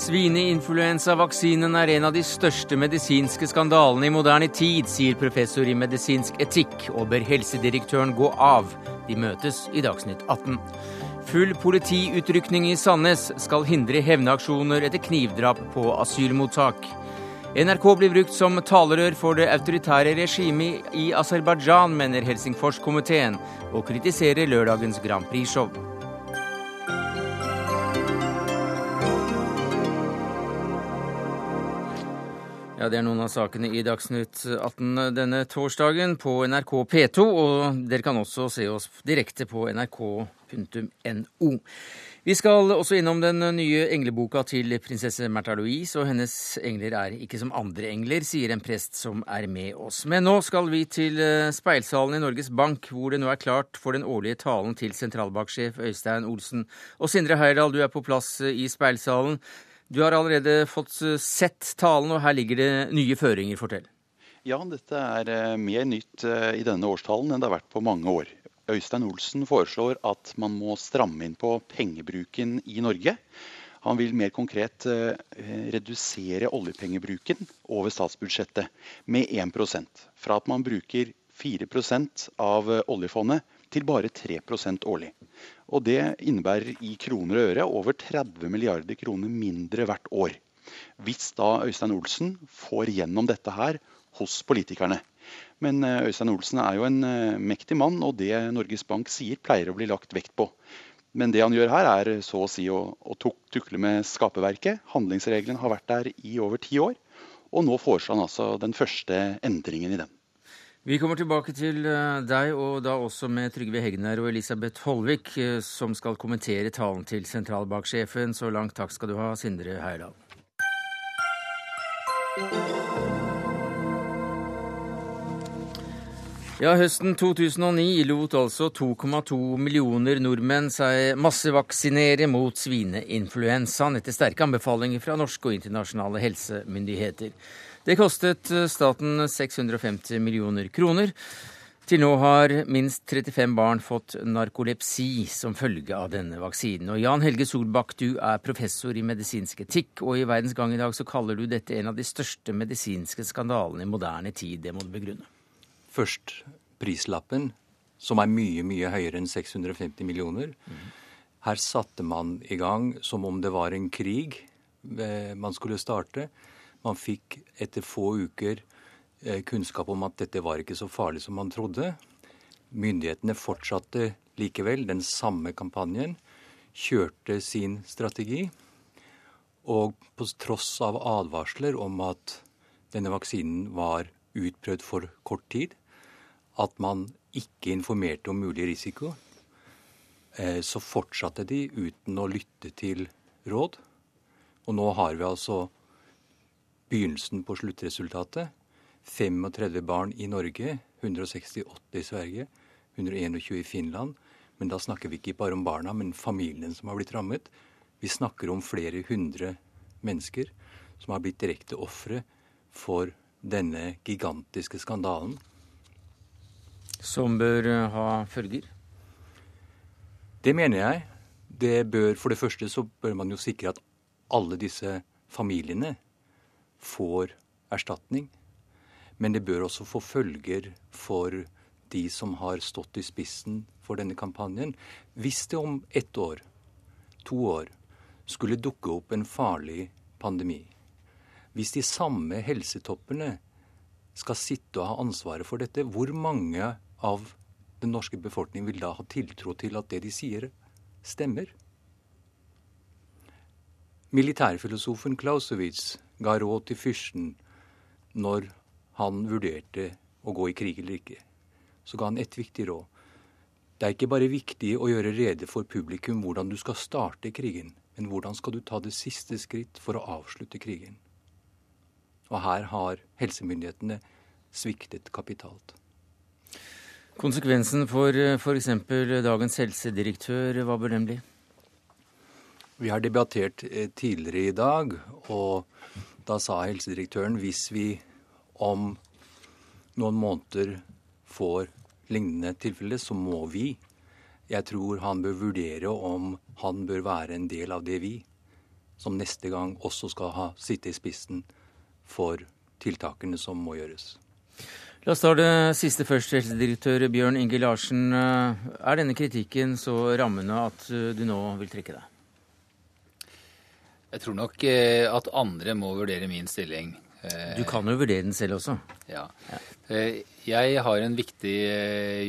Svineinfluensavaksinen er en av de største medisinske skandalene i moderne tid, sier professor i medisinsk etikk, og ber helsedirektøren gå av. De møtes i Dagsnytt 18. Full politiutrykning i Sandnes skal hindre hevnaksjoner etter knivdrap på asylmottak. NRK blir brukt som talerør for det autoritære regimet i Aserbajdsjan, mener Helsingforskomiteen, og kritiserer lørdagens Grand Prix-show. Ja, Det er noen av sakene i Dagsnytt 18 denne torsdagen på NRK P2. Og dere kan også se oss direkte på nrk.no. Vi skal også innom den nye engleboka til prinsesse Märtha Louise, og hennes engler er ikke som andre engler, sier en prest som er med oss. Men nå skal vi til eh, speilsalen i Norges Bank, hvor det nå er klart for den årlige talen til sentralbanksjef Øystein Olsen. Og Sindre Heyerdahl, du er på plass eh, i speilsalen. Du har allerede fått eh, sett talen, og her ligger det nye føringer. Fortell. Ja, dette er eh, mer nytt eh, i denne årstalen enn det har vært på mange år. Øystein Olsen foreslår at man må stramme inn på pengebruken i Norge. Han vil mer konkret redusere oljepengebruken over statsbudsjettet med 1% Fra at man bruker 4% av oljefondet til bare 3% årlig. Og Det innebærer i kroner og øre over 30 milliarder kroner mindre hvert år. Hvis da Øystein Olsen får gjennom dette her hos politikerne. Men eh, Øystein Olsen er jo en eh, mektig mann, og det Norges Bank sier pleier å bli lagt vekt på. Men det han gjør her, er så å si å, å tukle med skaperverket. Handlingsregelen har vært der i over ti år, og nå foreslår han altså den første endringen i den. Vi kommer tilbake til eh, deg, og da også med Trygve Hegnar og Elisabeth Holvik, eh, som skal kommentere talen til sentralbanksjefen. Så langt takk skal du ha, Sindre Heyerdahl. Ja, Høsten 2009 lot altså 2,2 millioner nordmenn seg massevaksinere mot svineinfluensaen etter sterke anbefalinger fra norske og internasjonale helsemyndigheter. Det kostet eh, staten 650 millioner kroner. Til nå har minst 35 barn fått narkolepsi som følge av denne vaksinen. Og Jan Helge Solbakk, du er professor i medisinsk etikk, og i Verdens Gang i dag så kaller du dette en av de største medisinske skandalene i moderne tid. Det må du begrunne. Først prislappen, som er mye, mye høyere enn 650 millioner. Her satte man i gang som om det var en krig eh, man skulle starte. Man fikk etter få uker eh, kunnskap om at dette var ikke så farlig som man trodde. Myndighetene fortsatte likevel den samme kampanjen, kjørte sin strategi. Og på tross av advarsler om at denne vaksinen var utprøvd for kort tid, at man ikke informerte om mulig risiko, eh, så fortsatte de uten å lytte til råd. Og nå har vi altså begynnelsen på sluttresultatet. 35 barn i Norge, 168 i Sverige, 121 i Finland. Men da snakker vi ikke bare om barna, men familien som har blitt rammet. Vi snakker om flere hundre mennesker som har blitt direkte ofre for denne gigantiske skandalen. Som bør eh, ha følger? Det mener jeg. Det bør, For det første så bør man jo sikre at alle disse familiene får erstatning. Men det bør også få følger for de som har stått i spissen for denne kampanjen. Hvis det om ett år, to år, skulle dukke opp en farlig pandemi, hvis de samme helsetoppene skal sitte og ha ansvaret for dette, hvor mange av den norske befolkningen vil da ha tiltro til at det de sier, stemmer? Militærfilosofen Clausewitz ga råd til fyrsten når han vurderte å gå i krig eller ikke, så ga han ett viktig råd. Det er ikke bare viktig å gjøre rede for publikum hvordan du skal starte krigen, men hvordan skal du ta det siste skritt for å avslutte krigen. Og her har helsemyndighetene sviktet kapitalt. Konsekvensen for f.eks. dagens helsedirektør, hva bør den bli? Vi har debattert eh, tidligere i dag, og da sa helsedirektøren hvis vi om noen måneder får lignende tilfelle, så må vi. Jeg tror han bør vurdere om han bør være en del av det vi. som neste gang også skal ha sitte i spissen for tiltakene som må gjøres. La oss ta det siste først, helsedirektør Bjørn Inge Larsen. Er denne kritikken så rammende at du nå vil trekke deg? Jeg tror nok eh, at andre må vurdere min stilling. Eh, du kan jo vurdere den selv også. Ja. Eh, jeg har en viktig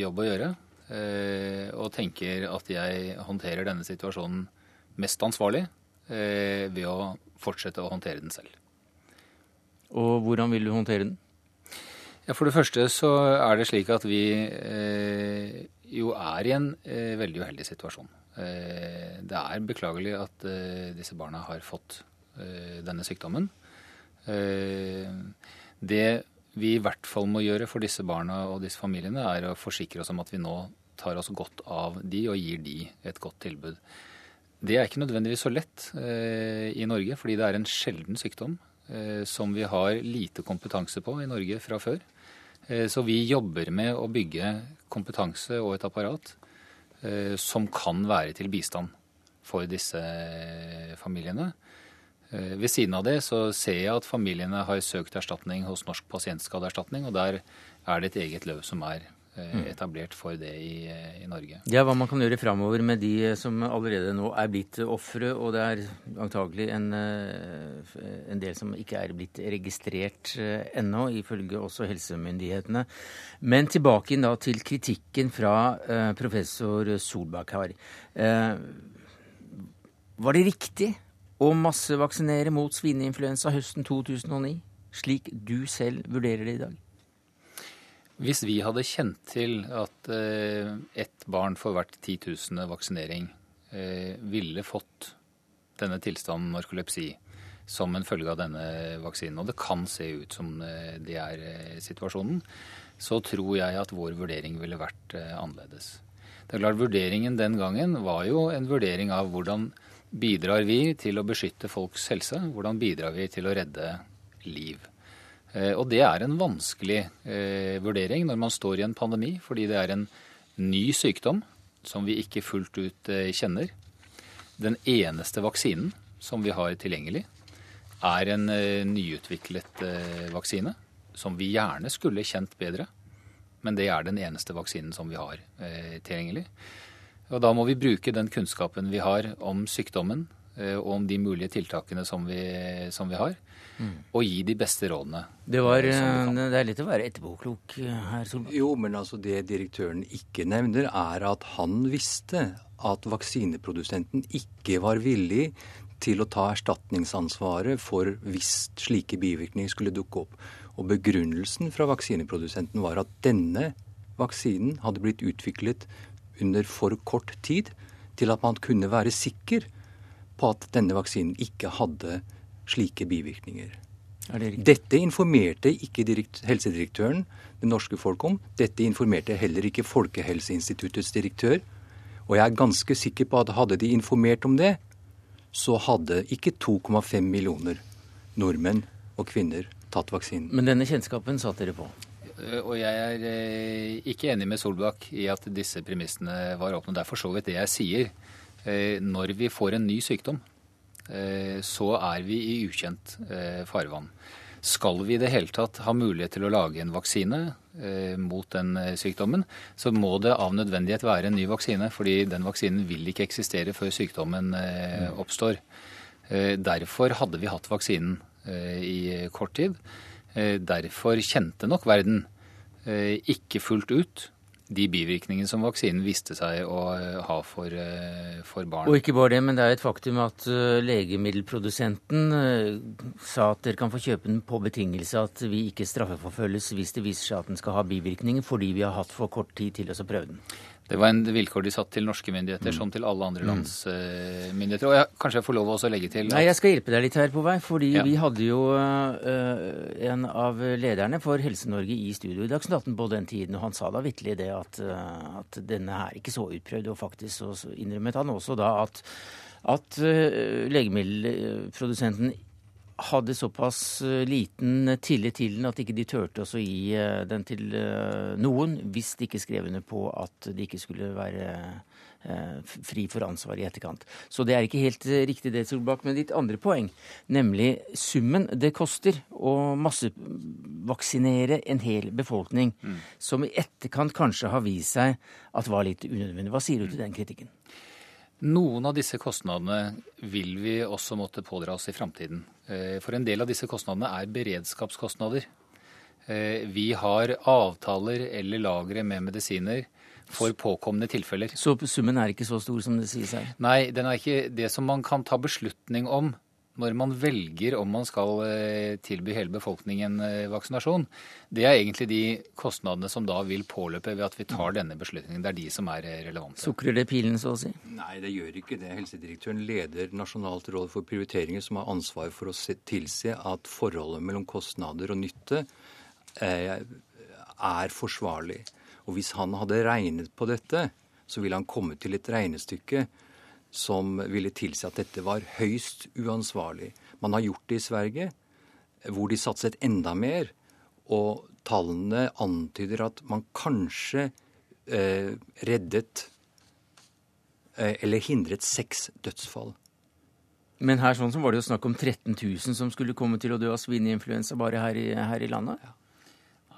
jobb å gjøre. Og tenker at jeg håndterer denne situasjonen mest ansvarlig ved å fortsette å håndtere den selv. Og hvordan vil du håndtere den? Ja, For det første så er det slik at vi jo er i en veldig uheldig situasjon. Eh, det er beklagelig at eh, disse barna har fått eh, denne sykdommen. Det vi i hvert fall må gjøre for disse barna og disse familiene, er å forsikre oss om at vi nå tar oss godt av de og gir de et godt tilbud. Det er ikke nødvendigvis så lett i Norge, fordi det er en sjelden sykdom som vi har lite kompetanse på i Norge fra før. Så vi jobber med å bygge kompetanse og et apparat som kan være til bistand for disse familiene. Eh, ved siden av det så ser jeg at familiene har søkt erstatning hos Norsk pasientskadeerstatning, og der er det et eget løp som er eh. Etablert for det i, i, Norge. er Hva man kan gjøre framover med de som allerede nå er blitt ofre, og det er antagelig en, en, del som ikke er blitt registrert ennå, ifølge også helsemyndighetene. Men tilbake da til kritikken fra professor Solbakk her. Var det riktig å massevaksinere mot svineinfluensa høsten 2009, slik du selv vurderer det i dag? Hvis vi hadde kjent til at eh, ett barn for hvert 10 000 vaksinering ville fått denne tilstanden narkolepsi som en følge av denne vaksinen, og det kan se ut som det er situasjonen, så tror jeg at vår vurdering ville vært eh, annerledes. Det er klart Vurderingen den gangen var jo en vurdering av hvordan bidrar vi til å beskytte folks helse? Hvordan bidrar vi til å redde liv? Eh, og det er en vanskelig eh, vurdering når man står i en pandemi, fordi det er en ny sykdom som vi ikke fullt ut kjenner. Den eneste vaksinen som vi har tilgjengelig, er en nyutviklet vaksine som vi gjerne skulle kjent bedre. Men det er den eneste vaksinen som vi har eh, tilgjengelig. Og da må vi bruke den kunnskapen vi har om sykdommen eh, og om de mulige tiltakene som vi, som vi har, mm. og gi de beste rådene. Det, var, eh, det er litt å være etterpåklok her, Solberg. Jo, men altså det direktøren ikke nevner, er at han visste at vaksineprodusenten ikke var villig til å ta erstatningsansvaret for hvis slike bivirkninger skulle dukke opp. Og begrunnelsen fra vaksineprodusenten var at denne vaksinen hadde blitt utviklet under for kort tid til at man kunne være sikker på at denne vaksinen ikke hadde slike bivirkninger. Det Dette informerte ikke helsedirektøren det norske folk om. Dette informerte heller ikke Folkehelseinstituttets direktør. Og jeg er ganske sikker på at hadde de informert om det, så hadde ikke 2,5 millioner nordmenn og kvinner tatt vaksinen. Men denne kjennskapen satt dere på? Eh, og jeg er eh, ikke enig med Solbakk i at disse premissene var åpne. Det er for så vidt det jeg sier. Eh, når vi får en ny sykdom, så er vi i ukjent farvann. Skal vi i det hele tatt ha mulighet til å lage en vaksine mot den sykdommen, så må det av nødvendighet være en ny vaksine, fordi den vaksinen vil ikke eksistere før sykdommen oppstår. Derfor hadde vi hatt vaksinen Eh, i kort tid. Eh, derfor kjente nok verden eh, ikke fullt ut de bivirkningene som vaksinen viste seg å ha for, for, barn. Og ikke bare det, men det er et faktum at legemiddelprodusenten sa at dere kan få kjøpe den på betingelse at vi ikke straffeforfølges hvis det viser seg at den skal ha bivirkninger, fordi vi har hatt for kort tid til å prøve den. Det var en vilkår de satt til norske myndigheter, mm. som til alle andre mm. lands uh, myndigheter. Og jeg, kanskje jeg får lov å legge til at... Nei, Jeg skal hjelpe deg litt her på vei. fordi ja. vi hadde jo uh, en av lederne for Helse-Norge i studio i Dagsnytt 18 på den tiden, og han sa da vitterlig det at, uh, at denne er ikke så utprøvd. Og faktisk så innrømmet han også da at, at legemiddelprodusenten hadde såpass liten tillit til den at ikke de turte å gi den til noen hvis de ikke skrev under på at de ikke skulle være Eh, fri for ansvar i etterkant. Så det er ikke helt eh, riktig det, Solbakk. Men ditt andre poeng, nemlig summen det koster å massevaksinere en hel befolkning, mm. som i etterkant kanskje har vist seg at var litt unødvendig. Hva sier du til den kritikken? Noen av disse kostnadene vil vi også måtte pådra oss i framtiden. Eh, for en del av disse kostnadene er beredskapskostnader. Vi har avtaler eller lagre med medisiner for påkomne tilfeller. Så summen er ikke så stor som det sies her? Nei, den er ikke det som man kan ta beslutning om når man velger om man skal eh, tilby hele befolkningen eh, vaksinasjon. Det er egentlig de kostnadene som da vil påløpe ved at vi tar denne beslutningen. Det er de som er eh, relevante. Sukrer det pilen, så å si? Nei, det gjør ikke det. Helsedirektøren leder Nasjonalt råd for prioriteringer, som har ansvar for å tilse at forholdet mellom kostnader og nytte er forsvarlig. Og hvis han hadde regnet på dette, så ville han komme til et regnestykke som ville tilsi at dette var høyst uansvarlig. Man har gjort det i Sverige, hvor de satset enda mer. Og tallene antyder at man kanskje eh, reddet eh, eller hindret seks dødsfall. Men her sånn som var det jo snakk om 13 000 som skulle komme til å dø av svineinfluensa bare her i, her i landet? Ja.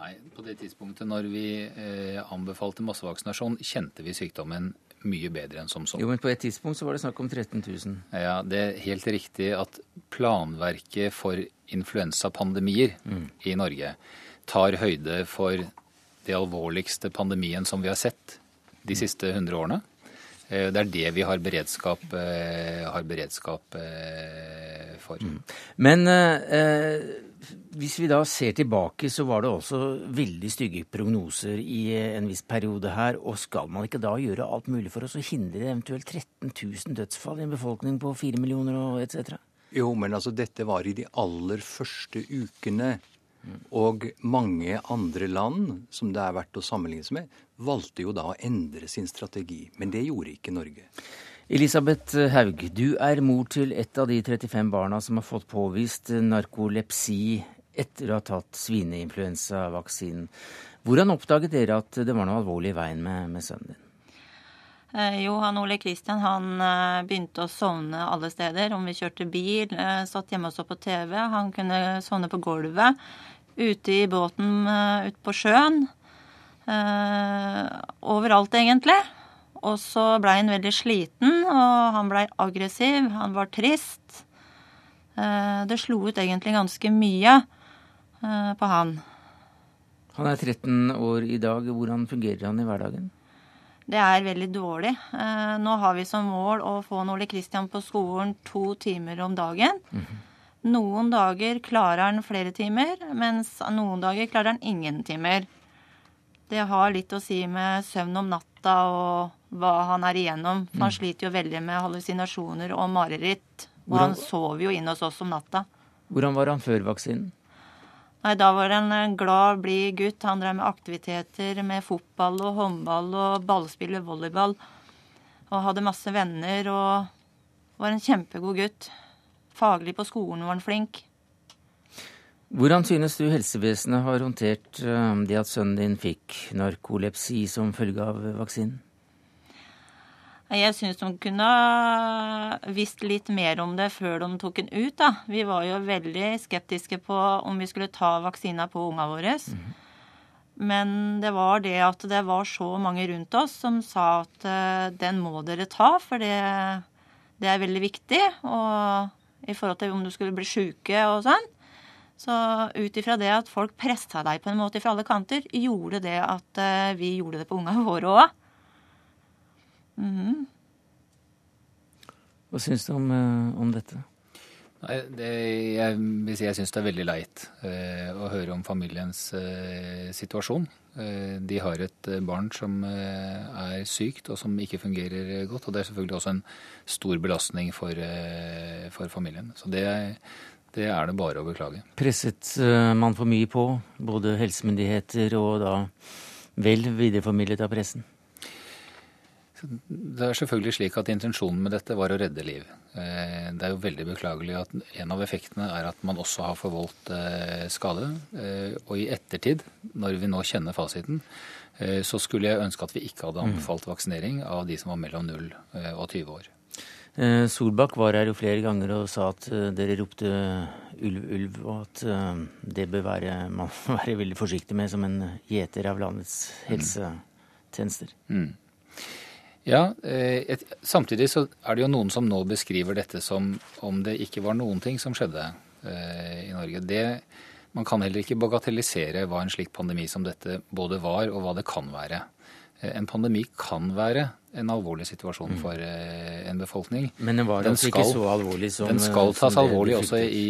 Nei, på det tidspunktet når vi eh, anbefalte massevaksinasjon, kjente vi sykdommen mye bedre enn som så. Jo, men på et tidspunkt så var det snakk om 13 000. Ja, det er helt riktig at planverket for influensapandemier mm. i Norge tar høyde for det alvorligste pandemien som vi har sett de siste 100 årene. Eh, det er det vi har beredskap, eh, har beredskap eh, for. Mm. Men eh, hvis vi da ser tilbake, så var det også veldig stygge prognoser i en viss periode her. Og skal man ikke da gjøre alt mulig for oss å hindre eventuelt 13 000 dødsfall i en befolkning på 4 millioner og etc.? Jo, men altså dette var i de aller første ukene. Og mange andre land som det er verdt å sammenlignes med, valgte jo da å endre sin strategi. Men det gjorde ikke Norge. Elisabeth Haug, du er mor til et av de 35 barna som har fått påvist narkolepsi etter å ha tatt svineinfluensavaksinen. Hvordan oppdaget dere at det var noe alvorlig i veien med, med sønnen din? Eh, jo, han Ole Kristian han eh, begynte å sovne alle steder. Om vi kjørte bil, eh, satt hjemme og så på TV. Han kunne sovne på gulvet. Ute i båten ute på sjøen. overalt, egentlig. Og så blei han veldig sliten, og han blei aggressiv. Han var trist. det slo ut egentlig ganske mye. Eh, på han. Han er 13 år i dag. Hvordan fungerer han i hverdagen? Det er veldig dårlig. Eh, nå har vi som mål å få Ole Kristian på skolen to timer om dagen. Mm -hmm. Noen dager klarer han flere timer, mens noen dager klarer han ingen timer. Det har litt å si med søvn om natta og hva han er igjennom. For han mm. sliter jo veldig med hallusinasjoner og mareritt. Og Hvordan... han sover jo inne hos oss om natta. Hvordan var han før vaksinen? Nei, da var han en glad, blid gutt. Han drev med aktiviteter med fotball og håndball og ballspill og volleyball. Og hadde masse venner og var en kjempegod gutt. Faglig på skolen var han flink. Hvordan synes du helsevesenet har håndtert eh, det at sønnen din fikk narkolepsi som følge av vaksinen? Jeg syns de kunne visst litt mer om det før de tok den ut. da. Vi var jo veldig skeptiske på om vi skulle ta vaksina på unga våre. Mm. Men det var det at det var så mange rundt oss som sa at uh, den må dere ta, for det, det er veldig viktig. Og i forhold til om du skulle bli sjuke og sånn. Så ut ifra det at folk pressa deg på en måte fra alle kanter, gjorde det at uh, vi gjorde det på unga våre òg. Mm. Hva syns du om, eh, om dette? Nei, det, jeg vil si jeg syns det er veldig leit eh, å høre om familiens eh, situasjon. Eh, de har et eh, barn som eh, er sykt og som ikke fungerer godt. Og det er selvfølgelig også en stor belastning for, for familien. Så det, det, er det bare å beklage. Presset man for mye på, både helsemyndigheter og da vel videreformidlet av pressen? Det er selvfølgelig slik at intensjonen med dette var å redde liv. Eh, det er jo veldig beklagelig at en av effektene er at man også har forvoldt eh, skade. Eh, og i ettertid, når vi nå kjenner fasiten, så skulle jeg ønske at vi ikke hadde anbefalt vaksinering av de som var mellom 0 og 20 år. Solbakk var her jo flere ganger og sa at dere ropte ulv, ulv, og at det bør være, man være veldig forsiktig med som en gjeter av landets helsetjenester. Mm. Ja, eh, et, Samtidig så er det jo noen som nå beskriver dette som om det ikke var noen ting som skjedde eh, i Norge. Det, man kan heller ikke bagatellisere hva en slik pandemi som dette både var, og hva det kan være. Eh, en pandemi kan være en alvorlig situasjon mm. for eh, en befolkning. Men den var den altså skal, ikke så alvorlig som Den skal tas alvorlig også i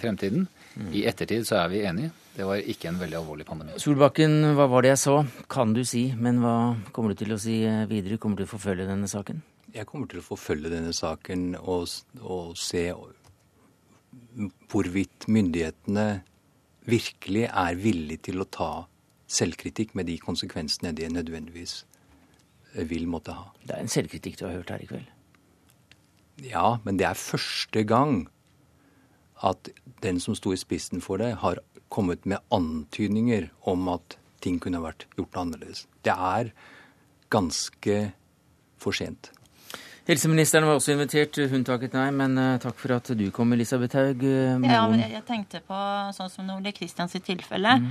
fremtiden. Mm. I ettertid så er vi enige. Det var ikke en veldig alvorlig pandemi. Solbakken, hva var det jeg så? Kan du si, men hva kommer du til å si eh, videre? Kommer du til å forfølge denne saken? Jeg kommer til å forfølge denne saken og, og se hvorvidt myndighetene virkelig er villige til å ta selvkritikk med de konsekvensene de nødvendigvis eh, vil måtte ha. Det er en selvkritikk du har hørt her i kveld? Ja, men det er første gang at den som sto i spissen for det, har kommet med antydninger om at ting kunne vært gjort annerledes. Det er ganske for sent. Helseministeren var også invitert, hun takket nei. Men uh, takk for at du kom, Elisabeth Haug. Uh, ja, men jeg, tenkte på sånn som Ole Kristians tilfelle. Mm.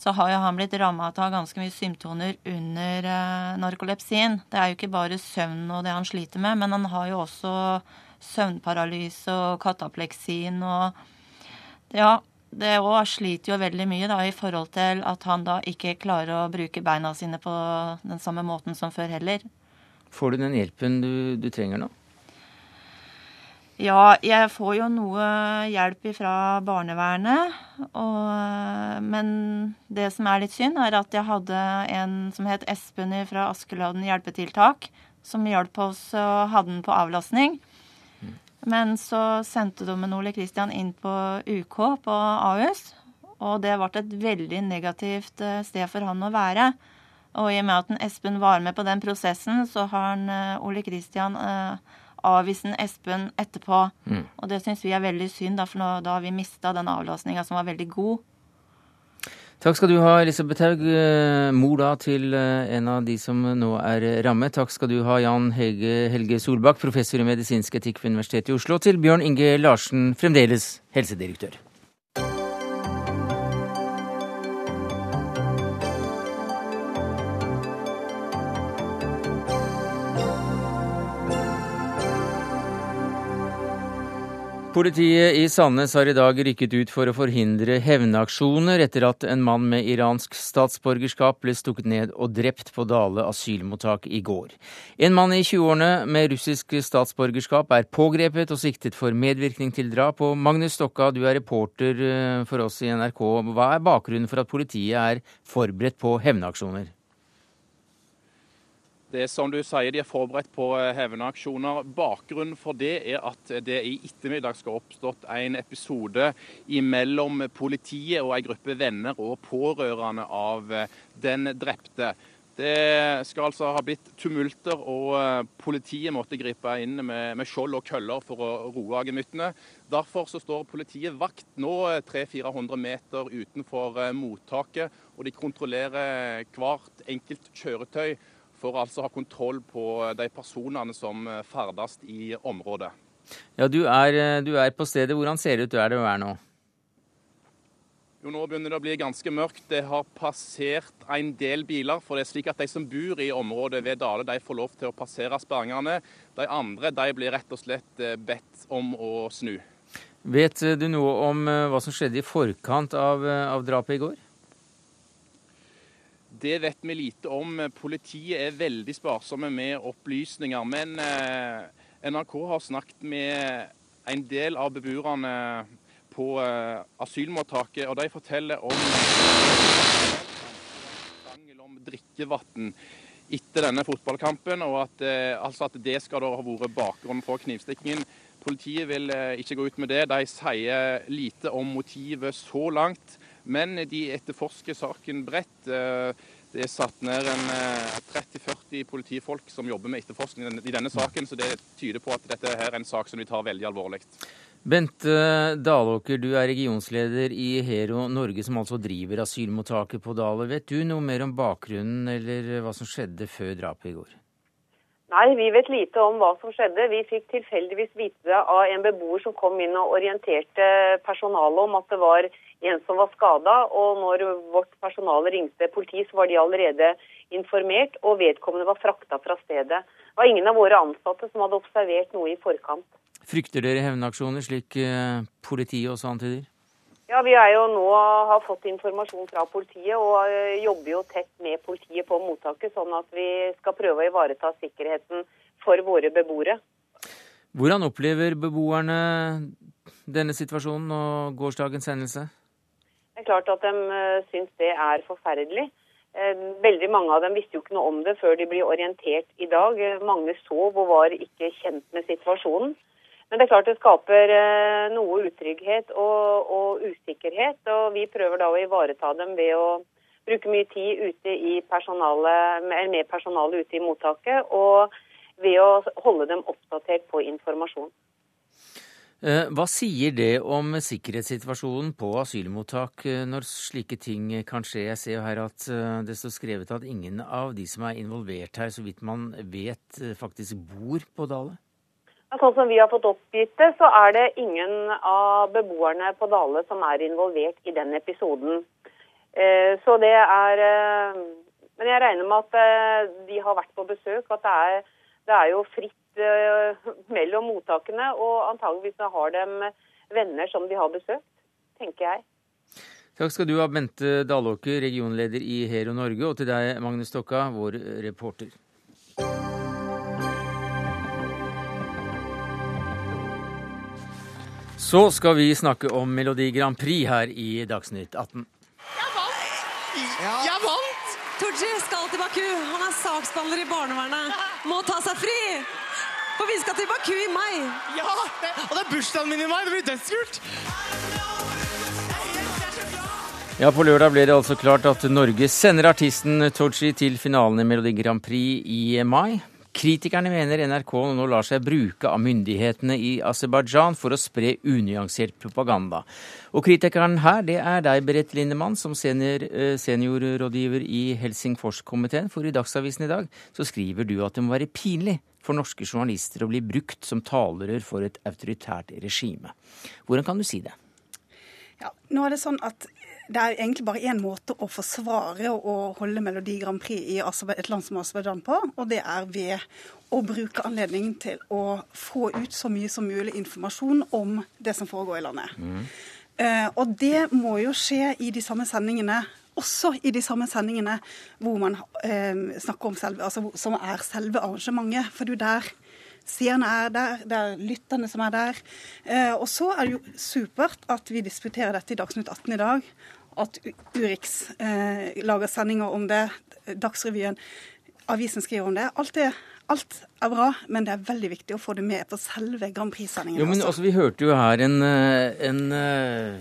Så har jo han blitt ramma av ganske mye symptomer under uh, narkolepsien. Det er jo ikke bare søvn og det han sliter med, men han har jo også søvnparalyse og katapleksin og Ja, det òg sliter jo veldig mye da, i forhold til at han da ikke klarer å bruke beina sine på den samme måten som før heller. Får du den hjelpen du, du trenger nå? Ja, jeg får jo noe hjelp fra barnevernet. Og, men det som er litt synd, er at jeg hadde en som het Espen fra Askeladden hjelpetiltak, som hjalp oss og hadde den på avlastning. Men så sendte de Ole Kristian inn på UK på Ahus. Og det ble et veldig negativt eh, sted for han å være. Og i og med at Espen var med på den prosessen, så har han eh, Ole Kristian eh, avvist Espen etterpå. Mm. Og det syns vi er veldig synd, da, for nå, da har vi mista den avlastninga som var veldig god. Takk skal du ha, Elisabeth Haug, eh, mor da til eh, en av de som nå er rammet. Takk skal du ha, Jan Helge, Helge Solbakk, professor i medisinsk etikk ved Universitetet i Oslo, til Bjørn Inge Larsen, fremdeles helsedirektør. Politiet i Sandnes har i dag rykket ut for å forhindre hevnaksjoner etter at en mann med iransk statsborgerskap ble stukket ned og drept på Dale asylmottak i går. En mann i 20-årene med russisk statsborgerskap er pågrepet og siktet for medvirkning til drap. Og Magnus Stokka, du er reporter eh, for oss i NRK. Hva er bakgrunnen for at politiet er forberedt på hevnaksjoner? Det er som du sier, De er forberedt på eh, hevnaksjoner. Bakgrunnen for det er at det i ettermiddag skal oppstått en episode mellom politiet og en gruppe venner og pårørende av eh, den drepte. Det skal altså ha blitt tumulter, og eh, politiet måtte gripe inn med, med skjold og køller for å roe gemyttene. Derfor så står politiet vakt nå 300-400 meter utenfor mottaket, og de kontrollerer hvert enkelt kjøretøy for å altså ha kontroll på de personene som eh, ferdes i området. Ja, du er, eh, du er, på stedet. Hvordan ser det ut du er nå? Jo, Nå begynner det å bli ganske mørkt. Det har passert en del biler. for det er slik at De som bor i området ved Dale, de får lov til å passere sperringene. De andre de blir rett og slett eh, bedt om å snu. Vet du noe om hva som skjedde i forkant av, av drapet i går? Det vet vi lite om. Politiet er veldig sparsomme med opplysninger. Men eh, NRK har snakket med en del av beboerne på eh, asylmottaket, og de forteller om krangel om drikkevann etter denne fotballkampen, og at, eh, altså at det skal da ha vært bakgrunnen for knivstikkingen. Politiet vil ikke gå ut med det. De sier lite om motivet så langt. Men de etterforsker saken bredt. Det er satt ned en 30-40 politifolk som jobber med etterforskning i denne saken, så det tyder på at dette er en sak som vi tar veldig alvorlig. Bente Dalåker, du er regionsleder i Hero Norge, som altså driver asylmottaket på Dale. Vet du noe mer om bakgrunnen eller hva som skjedde før drapet i går? Nei, vi vet lite om hva som skjedde. Vi fikk tilfeldigvis vite det av en beboer som kom inn og orienterte personalet om at det var en som var skada. Og når vårt personale ringte politiet, så var de allerede informert, og vedkommende var frakta fra stedet. Det var ingen av våre ansatte som hadde observert noe i forkant. Frykter dere hevnaksjoner, slik eh, politiet også antyder? Ja, Vi er jo nå har fått informasjon fra politiet og eh, jobber jo tett med politiet på mottaket, sånn at vi skal prøve å ivareta sikkerheten for våre beboere. Hvordan opplever beboerne denne situasjonen og gårsdagens hendelse? Det er klart at de eh, syns det er forferdelig. Veldig mange av dem visste jo ikke noe om det før de ble orientert i dag. Mange sov og var ikke kjent med situasjonen. Men det er klart det skaper eh, noe utrygghet og, og, usikkerhet. Og vi prøver da å ivareta dem ved å bruke mye tid personalet, med personalet ute i mottaket. Og ved å holde dem oppdatert på informasjon. Eh, hva sier det om sikkerhetssituasjonen på asylmottak eh, når slike ting kan skje? Jeg ser jo her at det står skrevet at ingen av de som er involvert her, så vidt man vet, faktisk bor på Dale? Sånn som vi har fått oppgitt det, så er det ingen av beboerne på Dale som er involvert i den episoden. Eh, så det er eh, Men jeg regner med at eh, de har vært på besøk. At det er, det er jo fritt mellom mottakene. Og antageligvis har de venner som de har besøkt, tenker jeg. Takk skal du ha, Bente Dalåker, regionleder i Hero Norge, og til deg, Magnus Stokka, vår reporter. Så skal vi snakke om Melodi Grand Prix her i Dagsnytt 18. Jeg vant! Jeg vant! Tooji skal til Baku. Han er saksbehandler i barnevernet. Må ta seg fri! For vi skal til Baku i mai. Ja! Og det er bursdagen min i mai. Det blir dødskult! Ja, På lørdag ble det altså klart at Norge sender artisten Tooji til finalen i Melodi Grand Prix i mai. Kritikerne mener NRK nå lar seg bruke av myndighetene i Aserbajdsjan for å spre unyansert propaganda. Og kritikeren her, det er deg, Berit Lindemann, som senior, eh, seniorrådgiver i Helsingforskomiteen. For i Dagsavisen i dag så skriver du at det må være pinlig for norske journalister å bli brukt som talerør for et autoritært regime. Hvordan kan du si det? Ja, nå er det sånn at det er egentlig bare én måte å forsvare og holde Melodi Grand Prix i et land som Aserbajdsjan på, og det er ved å bruke anledningen til å få ut så mye som mulig informasjon om det som foregår i landet. Mm. Uh, og det må jo skje i de samme sendingene også i de samme sendingene hvor man eh, snakker om selve, altså, som er selve arrangementet. For jo der seerne er der, det er lytterne som er der. Eh, og så er det jo supert at vi diskuterer dette i Dagsnytt 18 i dag at Urix eh, lager sendinger om det, Dagsrevyen, avisen skriver om det. Alt det Alt er bra, men det er veldig viktig å få det med på selve Grand Prix-sendingen. Jo, men altså, Vi hørte jo her en, eh, en eh,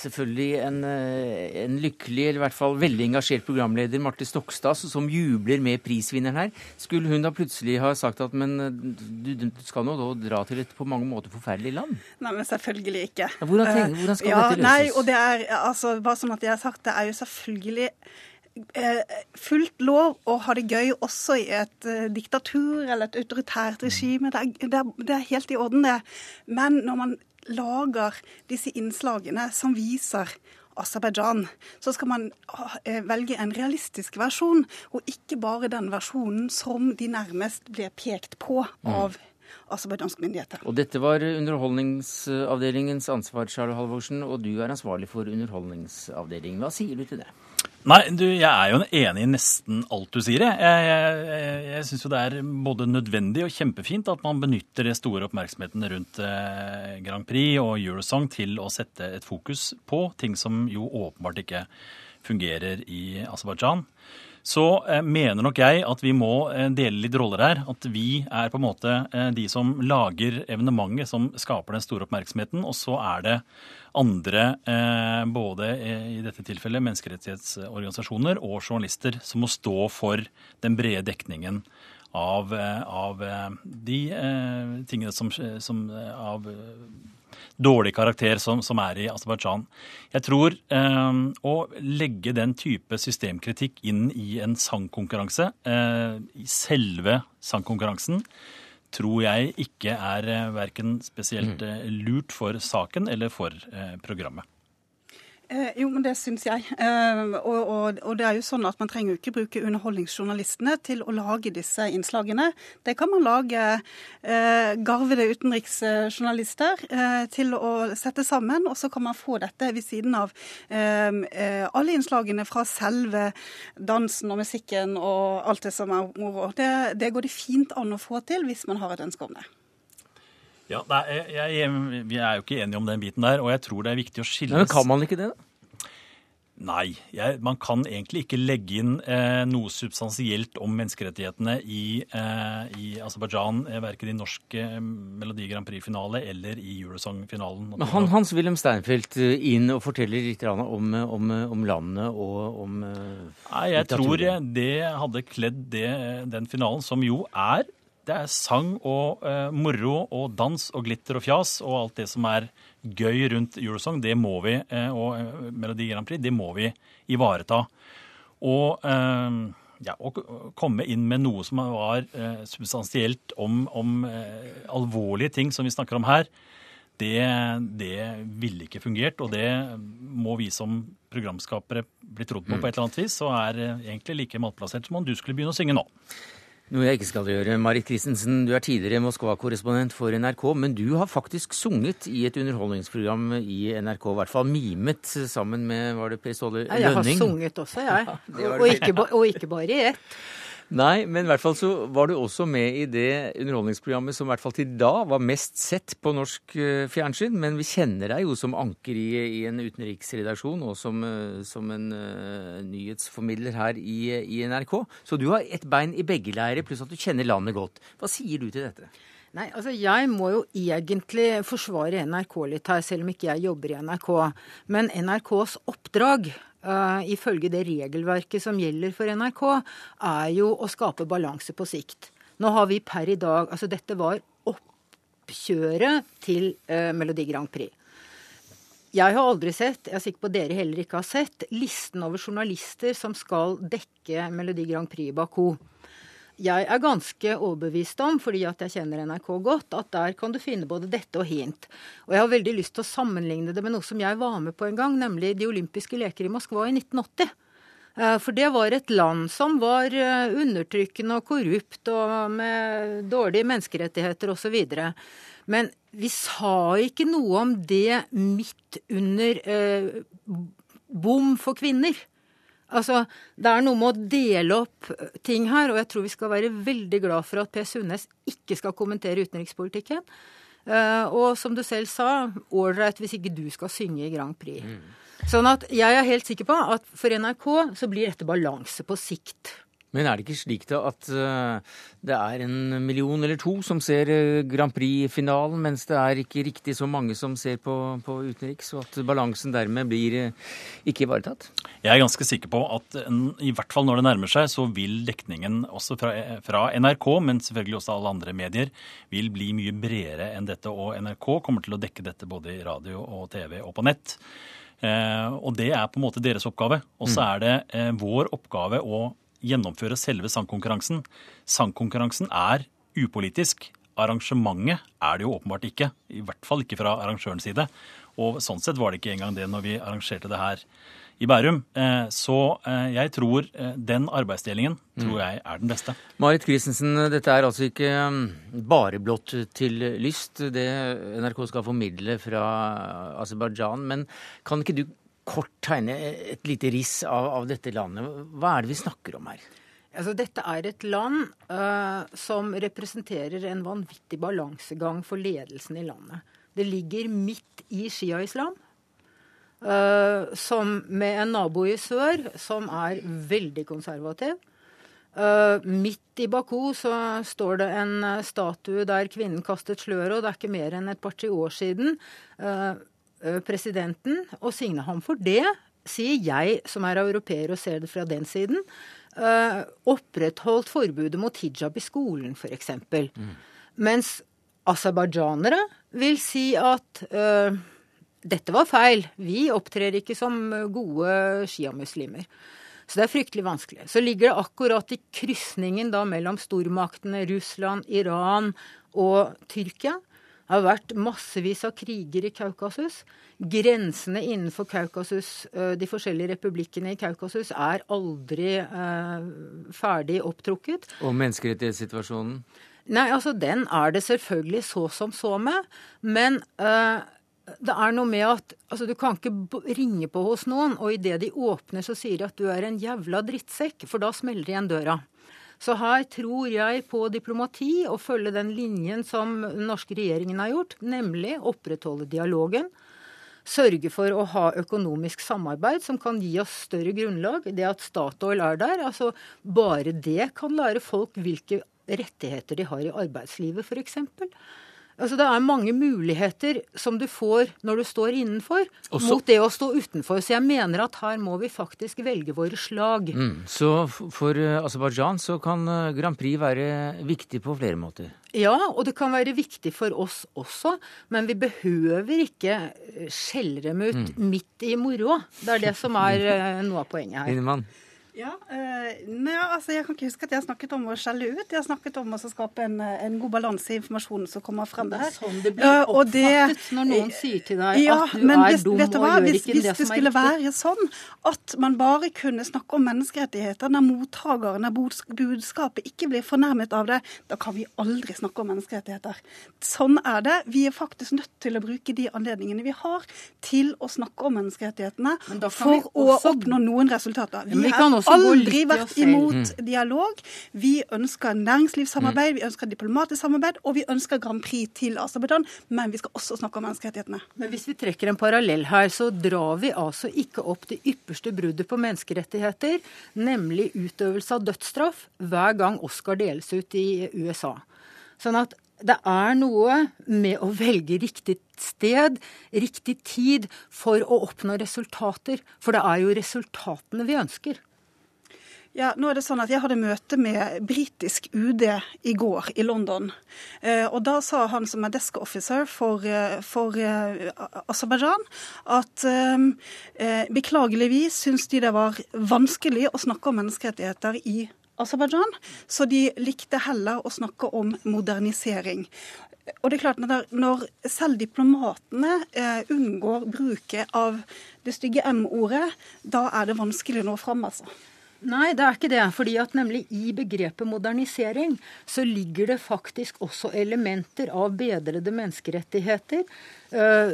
selvfølgelig en, eh, en, lykkelig, eller i hvert fall veldig engasjert programleder, Marte Stokstad, som jubler med prisvinneren her. Skulle hun da plutselig ha sagt at men du, du skal nå da dra til et på mange måter forferdelig land? Nei, men selvfølgelig ikke. Ja, hvordan, tenker, hvordan, skal ja, dette løses? Nei, og det er, altså, bare sånn at jeg har sagt, det er jo selvfølgelig fullt lov å ha det gøy også i et uh, diktatur eller et autoritært regime. Det er, det, er, det er, helt i orden, det. Men når man lager disse innslagene som viser Aserbajdsjan, så skal man uh, velge en realistisk versjon, og ikke bare den versjonen som de nærmest blir pekt på mm. av aserbajdsjanske myndigheter. Og dette var Underholdningsavdelingens ansvar, Charlo Halvorsen, og du er ansvarlig for Underholdningsavdelingen. Hva sier du til det? Nei, du, jeg er jo enig i nesten alt du sier. Jeg, jeg, jeg, jeg syns jo det er både nødvendig og kjempefint at man benytter den store oppmerksomheten rundt eh, Grand Prix og Eurosong til å sette et fokus på ting som jo åpenbart ikke fungerer i Aserbajdsjan. Så eh, mener nok jeg at vi må eh, dele litt roller her. At vi er på en måte eh, de som lager evenementet som skaper den store oppmerksomheten. Og så er det andre, både i dette tilfellet menneskerettighetsorganisasjoner og journalister, som må stå for den brede dekningen av, av de tingene som, som av dårlig karakter som, som er i Aserbajdsjan. Jeg tror eh, å legge den type systemkritikk inn i en sangkonkurranse, eh, i selve sangkonkurransen, tror jeg ikke er eh, verken spesielt mm. eh, lurt for saken eller for eh, programmet. Eh, jo, men det syns jeg. Eh, og, og, og, det er jo sånn at man trenger jo ikke bruke underholdningsjournalistene til å lage disse innslagene. Det kan man lage eh, garvede utenriksjournalister eh, til å sette sammen, og så kan man få dette ved siden av eh, eh, alle innslagene fra selve dansen og musikken og alt det som er moro. Det, det går det fint an å få til hvis man har et ønske om det. Ja, nei, jeg, jeg, Vi er jo ikke enige om den biten der, og jeg tror det er viktig å skille Men Kan man ikke det, da? Nei, jeg, man kan egentlig ikke legge inn eh, noe substansielt om menneskerettighetene i, eh, i Aserbajdsjan, eh, verken i norsk eh, Melodi Grand Prix-finale eller i Eurosong-finalen. Men han, Hans-Wilhelm Steinfeld eh, inn og forteller litt om, om, om landet og om Nei, Jeg tror det hadde kledd det, den finalen, som jo er det er sang og eh, moro og dans og glitter og fjas og alt det som er gøy rundt Eurosong, det må vi, eh, og uh, Melodi Grand Prix, det må vi ivareta. Og ja, å komme inn med noe som var substansielt om, om alvorlige ting som vi snakker om her, det, det, ville ikke fungert. Og det må vi som programskapere bli trodd på mm. på et eller annet vis, og er egentlig like malplassert som om du skulle begynne å synge nå. Noe jeg ikke skal gjøre. Marit Christensen, du er tidligere Moskva-korrespondent for NRK, men du har faktisk sunget i et underholdningsprogram i NRK, i hvert fall mimet sammen med var det Per Ståle Lønning? Ja, jeg har sunget også, jeg. Ja, og, ikke, og ikke bare i ett. Nei, men i hvert fall så var du også med i det underholdningsprogrammet som i hvert fall til da var mest sett på norsk eh, fjernsyn. Men vi kjenner deg jo som anker i, i en utenriksredaksjon og som, eh, som en uh, nyhetsformidler her i, i, NRK. Så du har et bein i begge leirer, pluss at du kjenner landet godt. Hva sier du til dette? Nei, altså Jeg må jo egentlig forsvare NRK litt her, selv om ikke jeg jobber i NRK. Men NRKs oppdrag uh, ifølge det regelverket som gjelder for NRK, er jo å skape balanse på sikt. Nå har vi per i dag Altså dette var oppkjøret til uh, Melodi Grand Prix. Jeg har aldri sett, jeg er sikker på dere heller ikke har sett, listen over journalister som skal dekke Melodi Grand Prix i Baku jeg er ganske overbevist om, fordi at jeg kjenner NRK godt, at der kan du finne både dette og hint. Og jeg har veldig lyst til å sammenligne det med noe som jeg var med på en gang, nemlig de olympiske leker i Moskva i 1980. Eh, for det var et land som var eh, undertrykkende og korrupt og med dårlige menneskerettigheter osv. Men vi sa ikke noe om det midt under eh, bom for kvinner. Altså, Det er noe med å dele opp ting her, og jeg tror vi skal være veldig glad for at Per Sundnes ikke skal kommentere utenrikspolitikken. Uh, og som du selv sa, ålreit hvis ikke du skal synge i Grand Prix. Mm. Sånn at jeg er helt sikker på at for NRK så blir dette balanse på sikt. Men er det ikke slik da at uh, det er en million eller to som ser uh, Grand Prix-finalen, mens det er ikke riktig så mange som ser på, på utenriks, og at balansen dermed blir uh, ikke ivaretatt? Jeg er ganske sikker på at i hvert fall når det nærmer seg, så vil dekningen også fra, fra NRK, men selvfølgelig også alle andre medier, vil bli mye bredere enn dette. Og NRK kommer til å dekke dette både i radio og TV og på nett. Eh, og det er på en måte deres oppgave. Og så mm. er det eh, vår oppgave å gjennomføre selve sangkonkurransen. Sangkonkurransen er upolitisk. Arrangementet er det jo åpenbart ikke. I hvert fall ikke fra arrangørens side. Og sånn sett var det ikke engang det når vi arrangerte det her i Bærum. Eh, så eh, jeg tror eh, den arbeidsdelingen tror mm. jeg er den beste. Marit Christensen, dette er altså ikke mm, bare blått til lyst, det NRK skal formidle fra Aserbajdsjan. Men kan ikke du kort tegne et lite riss av, av, dette landet. Hva er det vi snakker om her? Altså, dette er et land uh, som representerer en vanvittig balansegang for ledelsen i landet. Det ligger midt i shia-islam. som med en nabo i sør som er veldig konservativ. midt i Baku så står det en statue der kvinnen kastet sløret, og det er ikke mer enn et par-tre år siden presidenten, og signe ham for det, sier jeg som er europeer og ser det fra den siden, uh, opprettholdt forbudet mot hijab i skolen, f.eks. Mm. Mens aserbajdsjanere vil si at uh, dette var feil. Vi opptrer ikke som gode sjiamuslimer. Så det er fryktelig vanskelig. Så ligger det akkurat i krysningen da mellom stormaktene Russland, Iran og Tyrkia. Det har vært massevis av kriger i Kaukasus. Grensene innenfor Kaukasus, de forskjellige republikkene i Kaukasus, er aldri eh, ferdig opptrukket. Og menneskerettighetssituasjonen? Nei, altså den er det selvfølgelig så som så med. Men eh, det er noe med at altså, du kan ikke ringe på hos noen, og idet de åpner, så sier de at du er en jævla drittsekk, for da smeller de igjen døra. Så her tror jeg på diplomati og følge den linjen som den norske regjeringen har gjort, nemlig opprettholde dialogen. Sørge for å ha økonomisk samarbeid som kan gi oss større grunnlag. Det at Statoil er der, altså bare det kan lære folk hvilke rettigheter de har i arbeidslivet, f.eks. Altså Det er mange muligheter som du får når du står innenfor, Også, mot det å stå utenfor. Så jeg mener at her må vi faktisk velge våre slag. Mm, så for uh, Aserbajdsjan så kan uh, Grand Prix være viktig på flere måter? Ja, og det kan være viktig for oss også. Men vi behøver ikke uh, skjelle dem ut mm. midt i moroa. Det er det som er noe av poenget her. Lindemann. Ja, eh, nei, altså Jeg kan ikke huske at jeg har snakket om å skjelle ut. Jeg har snakket om å skape en, en god balanse i informasjonen som kommer frem der. Det er sånn det blir oppfattet det, når noen sier til deg ja, at du er dum og gjør hvis, ikke det som er riktig. Hvis det skulle være sånn at man bare kunne snakke om menneskerettigheter når mottakeren av budskapet ikke blir fornærmet av det, da kan vi aldri snakke om menneskerettigheter. Sånn er det. Vi er faktisk nødt til å bruke de anledningene vi har til å snakke om menneskerettighetene for å oppnå noen resultater. Vi er aldri vært imot mm. dialog. Vi ønsker næringslivssamarbeid, vi ønsker diplomatisk samarbeid, og vi ønsker Grand Prix til Aserbajdsjan, men vi skal også snakke om menneskerettighetene. Men hvis vi trekker en parallell her, så drar vi altså ikke opp det ypperste bruddet på menneskerettigheter, nemlig utøvelse av dødsstraff, hver gang Oscar deles ut i USA. Sånn at det er noe med å velge riktig sted, riktig tid, for å oppnå resultater. For det er jo resultatene vi ønsker. Ja, nå er det sånn at Jeg hadde møte med britisk UD i går i London. Eh, og Da sa han som er desk officer for, eh, for eh, Aserbajdsjan at beklageligvis syns de det var vanskelig å snakke om menneskerettigheter i Aserbajdsjan, så de likte heller å snakke om modernisering. Og det er klart, Når, når selv diplomatene unngår bruket av det stygge M-ordet, da er det vanskelig å nå fram. altså. Nei, det er ikke det. fordi at nemlig i begrepet modernisering så ligger det faktisk også elementer av bedrede menneskerettigheter, øh,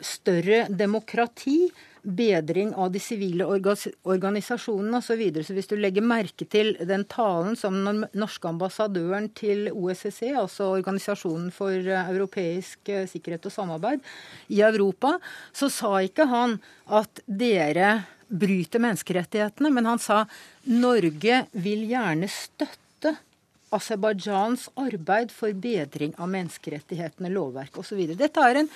større demokrati, bedring av de sivile organisasjonene osv. Så, videre. så hvis du legger merke til den talen som den norske ambassadøren til OSSE, altså Organisasjonen for europeisk øh, sikkerhet og samarbeid i Europa, så sa ikke han at dere bryter menneskerettighetene, men han sa Norge vil gjerne støtte Aserbajdsjans arbeid for bedring av menneskerettighetene, lovverk osv. Dette er en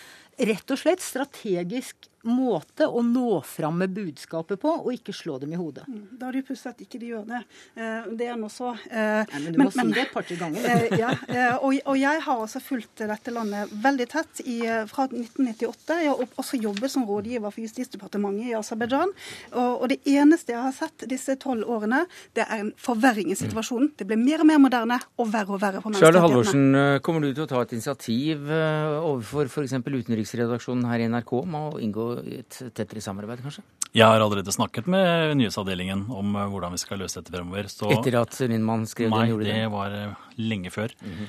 rett og slett strategisk måte å nå fram med budskapet på, og ikke slå dem i hodet. Mm, da er det jo pussig at ikke de gjør det. Eh, det er nå så. Eh, Nei, men du må men, si det et par-tre ganger. Eh, ja, og, og, jeg har også fulgt dette landet veldig tett i, fra 1998. Jeg har også jobbet som rådgiver for Justisdepartementet i Aserbajdsjan. Og, og, det eneste jeg har sett disse tolv årene, det er en forverring i situasjonen. Det blir mer og mer moderne og verre og verre for menneskerettighetene. Halvorsen, kommer du til å ta et initiativ overfor f.eks. utenriksredaksjonen her i NRK om å inngå et tettere samarbeid, kanskje? Jeg har allerede snakket med nyhetsavdelingen om eh, hvordan vi skal løse dette fremover. Så Etter at min mann skrev nei, den, gjorde det det? var eh, lenge før. Eh,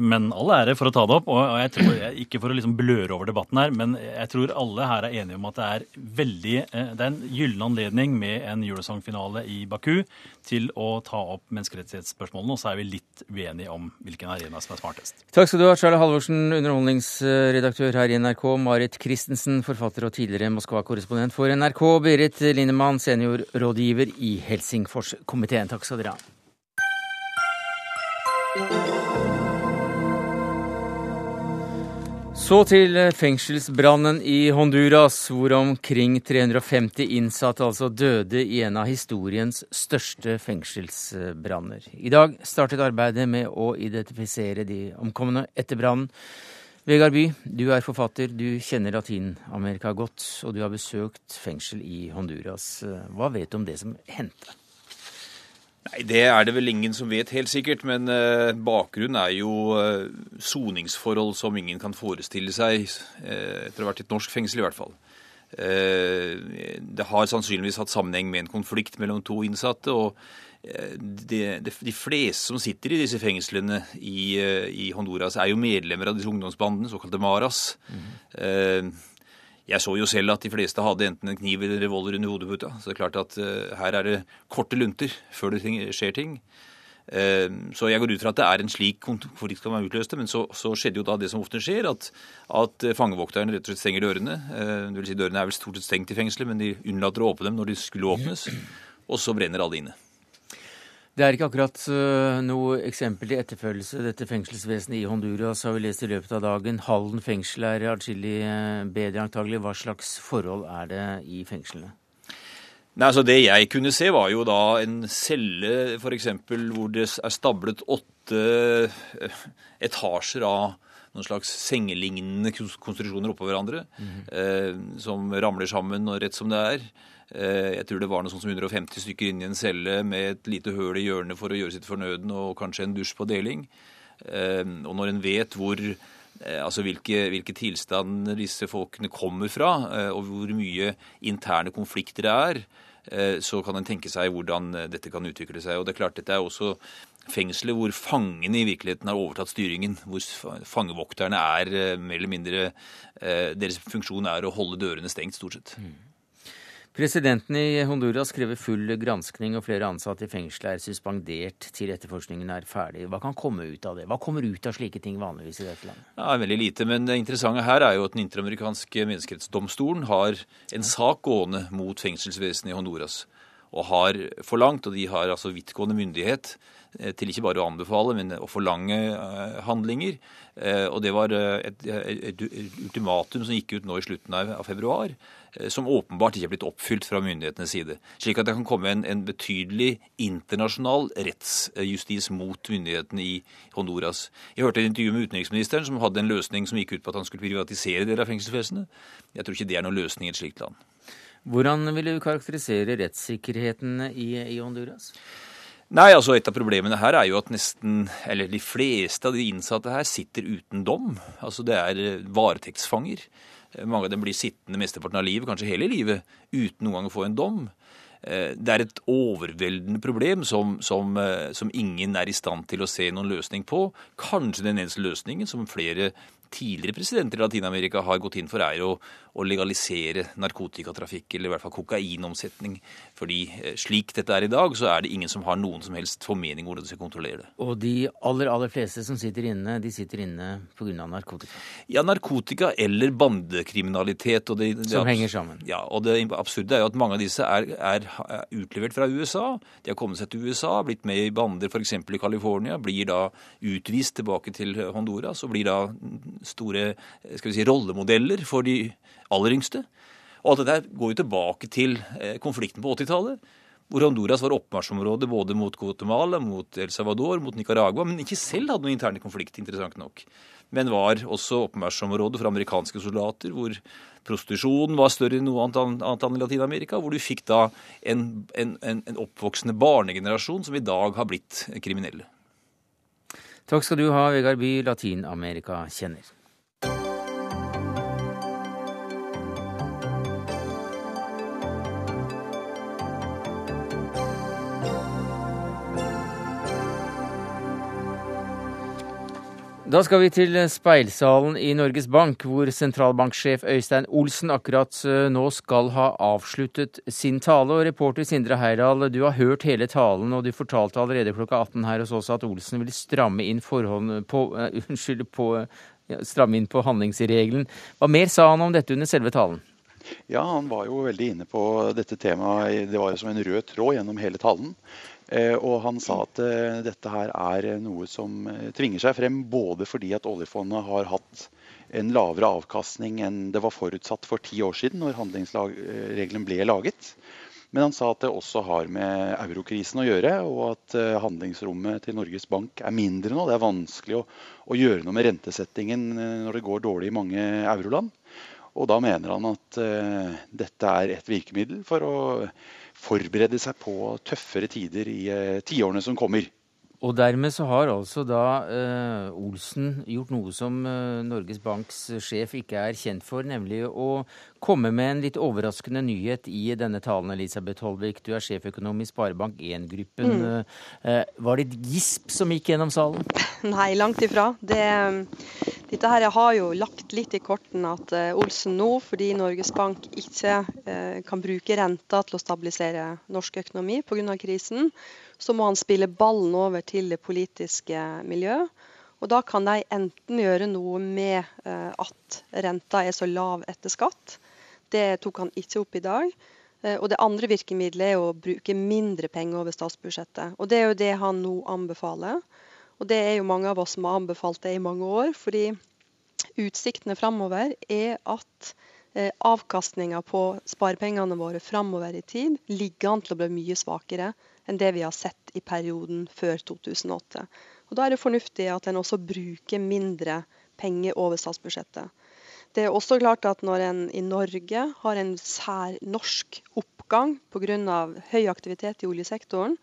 Men all ære for å ta det opp. og jeg tror, Ikke for å liksom bløre over debatten her, men jeg tror alle her er enige om at det er veldig eh, Det er en gyllen anledning med en Eurosong-finale i Baku til å ta opp menneskerettighetsspørsmålene, og så er vi litt uenige om hvilken arena som er smartest. Takk skal du ha, Charlie Halvorsen, underholdningsredaktør her i NRK, Marit Christensen, forfatter og tidligere Moskva-korrespondent for NRK, Berit Lindemann, seniorrådgiver i Helsingforskomiteen. Takk skal dere ha. Så til fengselsbrannen i Honduras, hvor omkring 350 innsatte altså døde i en av historiens største fengselsbranner. I dag startet arbeidet med å identifisere de omkomne etter brannen. Vegard By, du er forfatter, du kjenner Latin-Amerika godt, og du har besøkt fengsel i Honduras. Hva vet du om det som hendte? Nei, Det er det vel ingen som vet helt sikkert, men eh, bakgrunnen er jo eh, soningsforhold som ingen kan forestille seg, eh, etter å ha vært i et norsk fengsel i hvert fall. Eh, det har sannsynligvis hatt sammenheng med en konflikt mellom to innsatte. og eh, de, de, de fleste som sitter i disse fengslene i, i Honduras, er jo medlemmer av disse ungdomsbandene, såkalte Maras. Eh, jeg så jo selv at de fleste hadde enten en kniv eller revolver under hodeputa. Så det er klart at uh, her er det korte lunter før det ting, skjer ting. Uh, så jeg går ut fra at det er en slik konflikt som utløse det, Men så, så skjedde jo da det som ofte skjer, at, at eh, fangevokterne rett og slett stenger dørene. Uh, det vil si Dørene er vel stort sett stengt i fengselet, men de unnlater å åpne dem når de skulle åpnes. Og så brenner alle inne. Det er ikke akkurat uh, noe eksempel til etterfølgelse. Dette fengselsvesenet i Honduras har vi lest i løpet av dagen. Halden fengsel er atskillig uh, bedre antagelig. Hva slags forhold er det i fengslene? Nei, altså Det jeg kunne se, var jo da en celle f.eks. hvor det er stablet åtte eh, etasjer av noen slags sengelignende konstruksjoner oppå hverandre, eh, som ramler sammen og rett som det er. Eh, jeg tror det var noe sånn som 150 stykker inne i en celle med et lite høl i hjørnet for å gjøre sitt fornødne, og kanskje en dusj på deling. Eh, og når en vet hvor eh, altså hvilke, hvilke tilstander disse folkene kommer fra, og hvor mye interne konflikter det er, så kan en tenke seg hvordan dette kan utvikle seg. Og det er klart, dette er også fengselet hvor fangene i virkeligheten har overtatt styringen. Hvor fangevokterne er mer eller mindre Deres funksjon er å holde dørene stengt, stort sett. Mm. Presidenten i Honduras krever full granskning, og flere ansatte i fengselet er suspendert til etterforskningen er ferdig. Hva kan komme ut av det? Hva kommer ut av slike ting vanligvis i dette landet? Ja, Veldig lite, men det interessante her er jo at den interamerikanske menneskerettsdomstolen har en sak gående mot fengselsvesenet i Honduras. Og har forlangt, og de har altså vidtgående myndighet til ikke bare å anbefale, men å forlange handlinger. Og det var et, et, ultimatum som gikk ut nå i slutten av, februar, som åpenbart ikke er blitt oppfylt fra myndighetenes side. Slik at det kan komme en, en betydelig internasjonal rettsjustis mot myndighetene i Honduras. Jeg hørte et intervju med utenriksministeren som hadde en løsning som gikk ut på at han skulle privatisere deler av fengselsvesenet. Jeg tror ikke det er noen løsning i et slikt land. Hvordan vil du karakterisere rettssikkerheten i, i Honduras? Nei, altså Et av problemene her er jo at nesten, eller de fleste av de innsatte her sitter uten dom. Altså Det er varetektsfanger. Mange av dem blir sittende mesteparten av livet, kanskje hele livet, uten noen gang å få en dom. Det er et overveldende problem som, som, som ingen er i stand til å se noen løsning på. Kanskje den eneste løsningen som flere tidligere presidenter i Latin-Amerika har gått inn for, er å, å, legalisere narkotikatrafikk, eller i hvert fall kokainomsetning. Fordi slik dette er i dag, så er det ingen som har noen som helst formening hvordan de skal kontrollere det. Og de aller, aller fleste som sitter inne, de sitter inne pga. narkotika? Ja, narkotika eller bandekriminalitet. Det, det, som henger sammen? Ja, og det absurde er jo at mange av disse er, er, er utlevert fra USA. De har kommet seg til USA, blitt med i bander f.eks. i California, blir da utvist tilbake til Honduras og blir da store skal vi si, rollemodeller for de aller yngste. Og alt dette går jo tilbake til konflikten på 80-tallet, hvor Honduras var oppmarsjområde både mot Guatemala, mot El Salvador, mot Nicaragua, men ikke selv hadde noen interne konflikt, interessant nok. Men var også oppmarsjområde for amerikanske soldater, hvor prostitusjonen var større enn noe annet land i Latin-Amerika, hvor du fikk da en, en, en, en oppvoksende barnegenerasjon som i dag har blitt kriminelle. Takk skal du ha, Vegard By, Latin-Amerika-kjenner. Da skal vi til speilsalen i Norges Bank, hvor sentralbanksjef Øystein Olsen akkurat eh, nå skal ha avsluttet sin tale. Og reporter Sindre Heirdal, du har hørt hele talen, og du fortalte allerede klokka 18 her hos oss at Olsen vil stramme inn, på, uh, unnskyld, på, ja, stramme inn på handlingsregelen. Hva mer sa han om dette under selve talen? Ja, Han var jo veldig inne på dette temaet. Det var jo som en rød tråd gjennom hele talen. Eh, og han sa at eh, dette her er noe som eh, tvinger seg frem både fordi at oljefondet har hatt en lavere avkastning enn det var forutsatt for ti år siden, når handlingsregelen ble laget. Men han sa at det også har med eurokrisen å gjøre, og at handlingsrommet til Norges Bank er mindre nå. Det er vanskelig å, å gjøre noe med rentesettingen når det går dårlig i mange euroland. Og da mener han at uh, dette er et virkemiddel for å forberede seg på tøffere tider i uh, tiårene som kommer. Og dermed så har altså da eh, Olsen gjort noe som eh, Norges Banks sjef ikke er kjent for, nemlig å komme med en litt overraskende nyhet i denne talen, Elisabeth Holvik. Du er sjeføkonom i Sparebank1-gruppen. Mm. Eh, var det et gisp som gikk gjennom salen? Nei, langt ifra. Det, dette her har jo lagt litt i korten at eh, Olsen nå, fordi Norges Bank ikke eh, kan bruke renta til å stabilisere norsk økonomi pga. krisen, så må han spille ballen over til det politiske miljøet. Og da kan de enten gjøre noe med at renta er så lav etter skatt. Det tok han ikke opp i dag. Eh, og det andre virkemidlet er å bruke mindre penger over statsbudsjettet. Og det er jo det han nå anbefaler. Og det er jo mange av oss som har anbefalt det i mange år. Fordi utsiktene framover er at eh, avkastninga på sparepengene våre framover i tid ligger an til å bli mye svakere enn det vi har sett i perioden før 2008. Og Da er det fornuftig at en også bruker mindre penger over statsbudsjettet. Det er også klart at når en i Norge har en sær norsk oppgang pga. høy aktivitet i oljesektoren,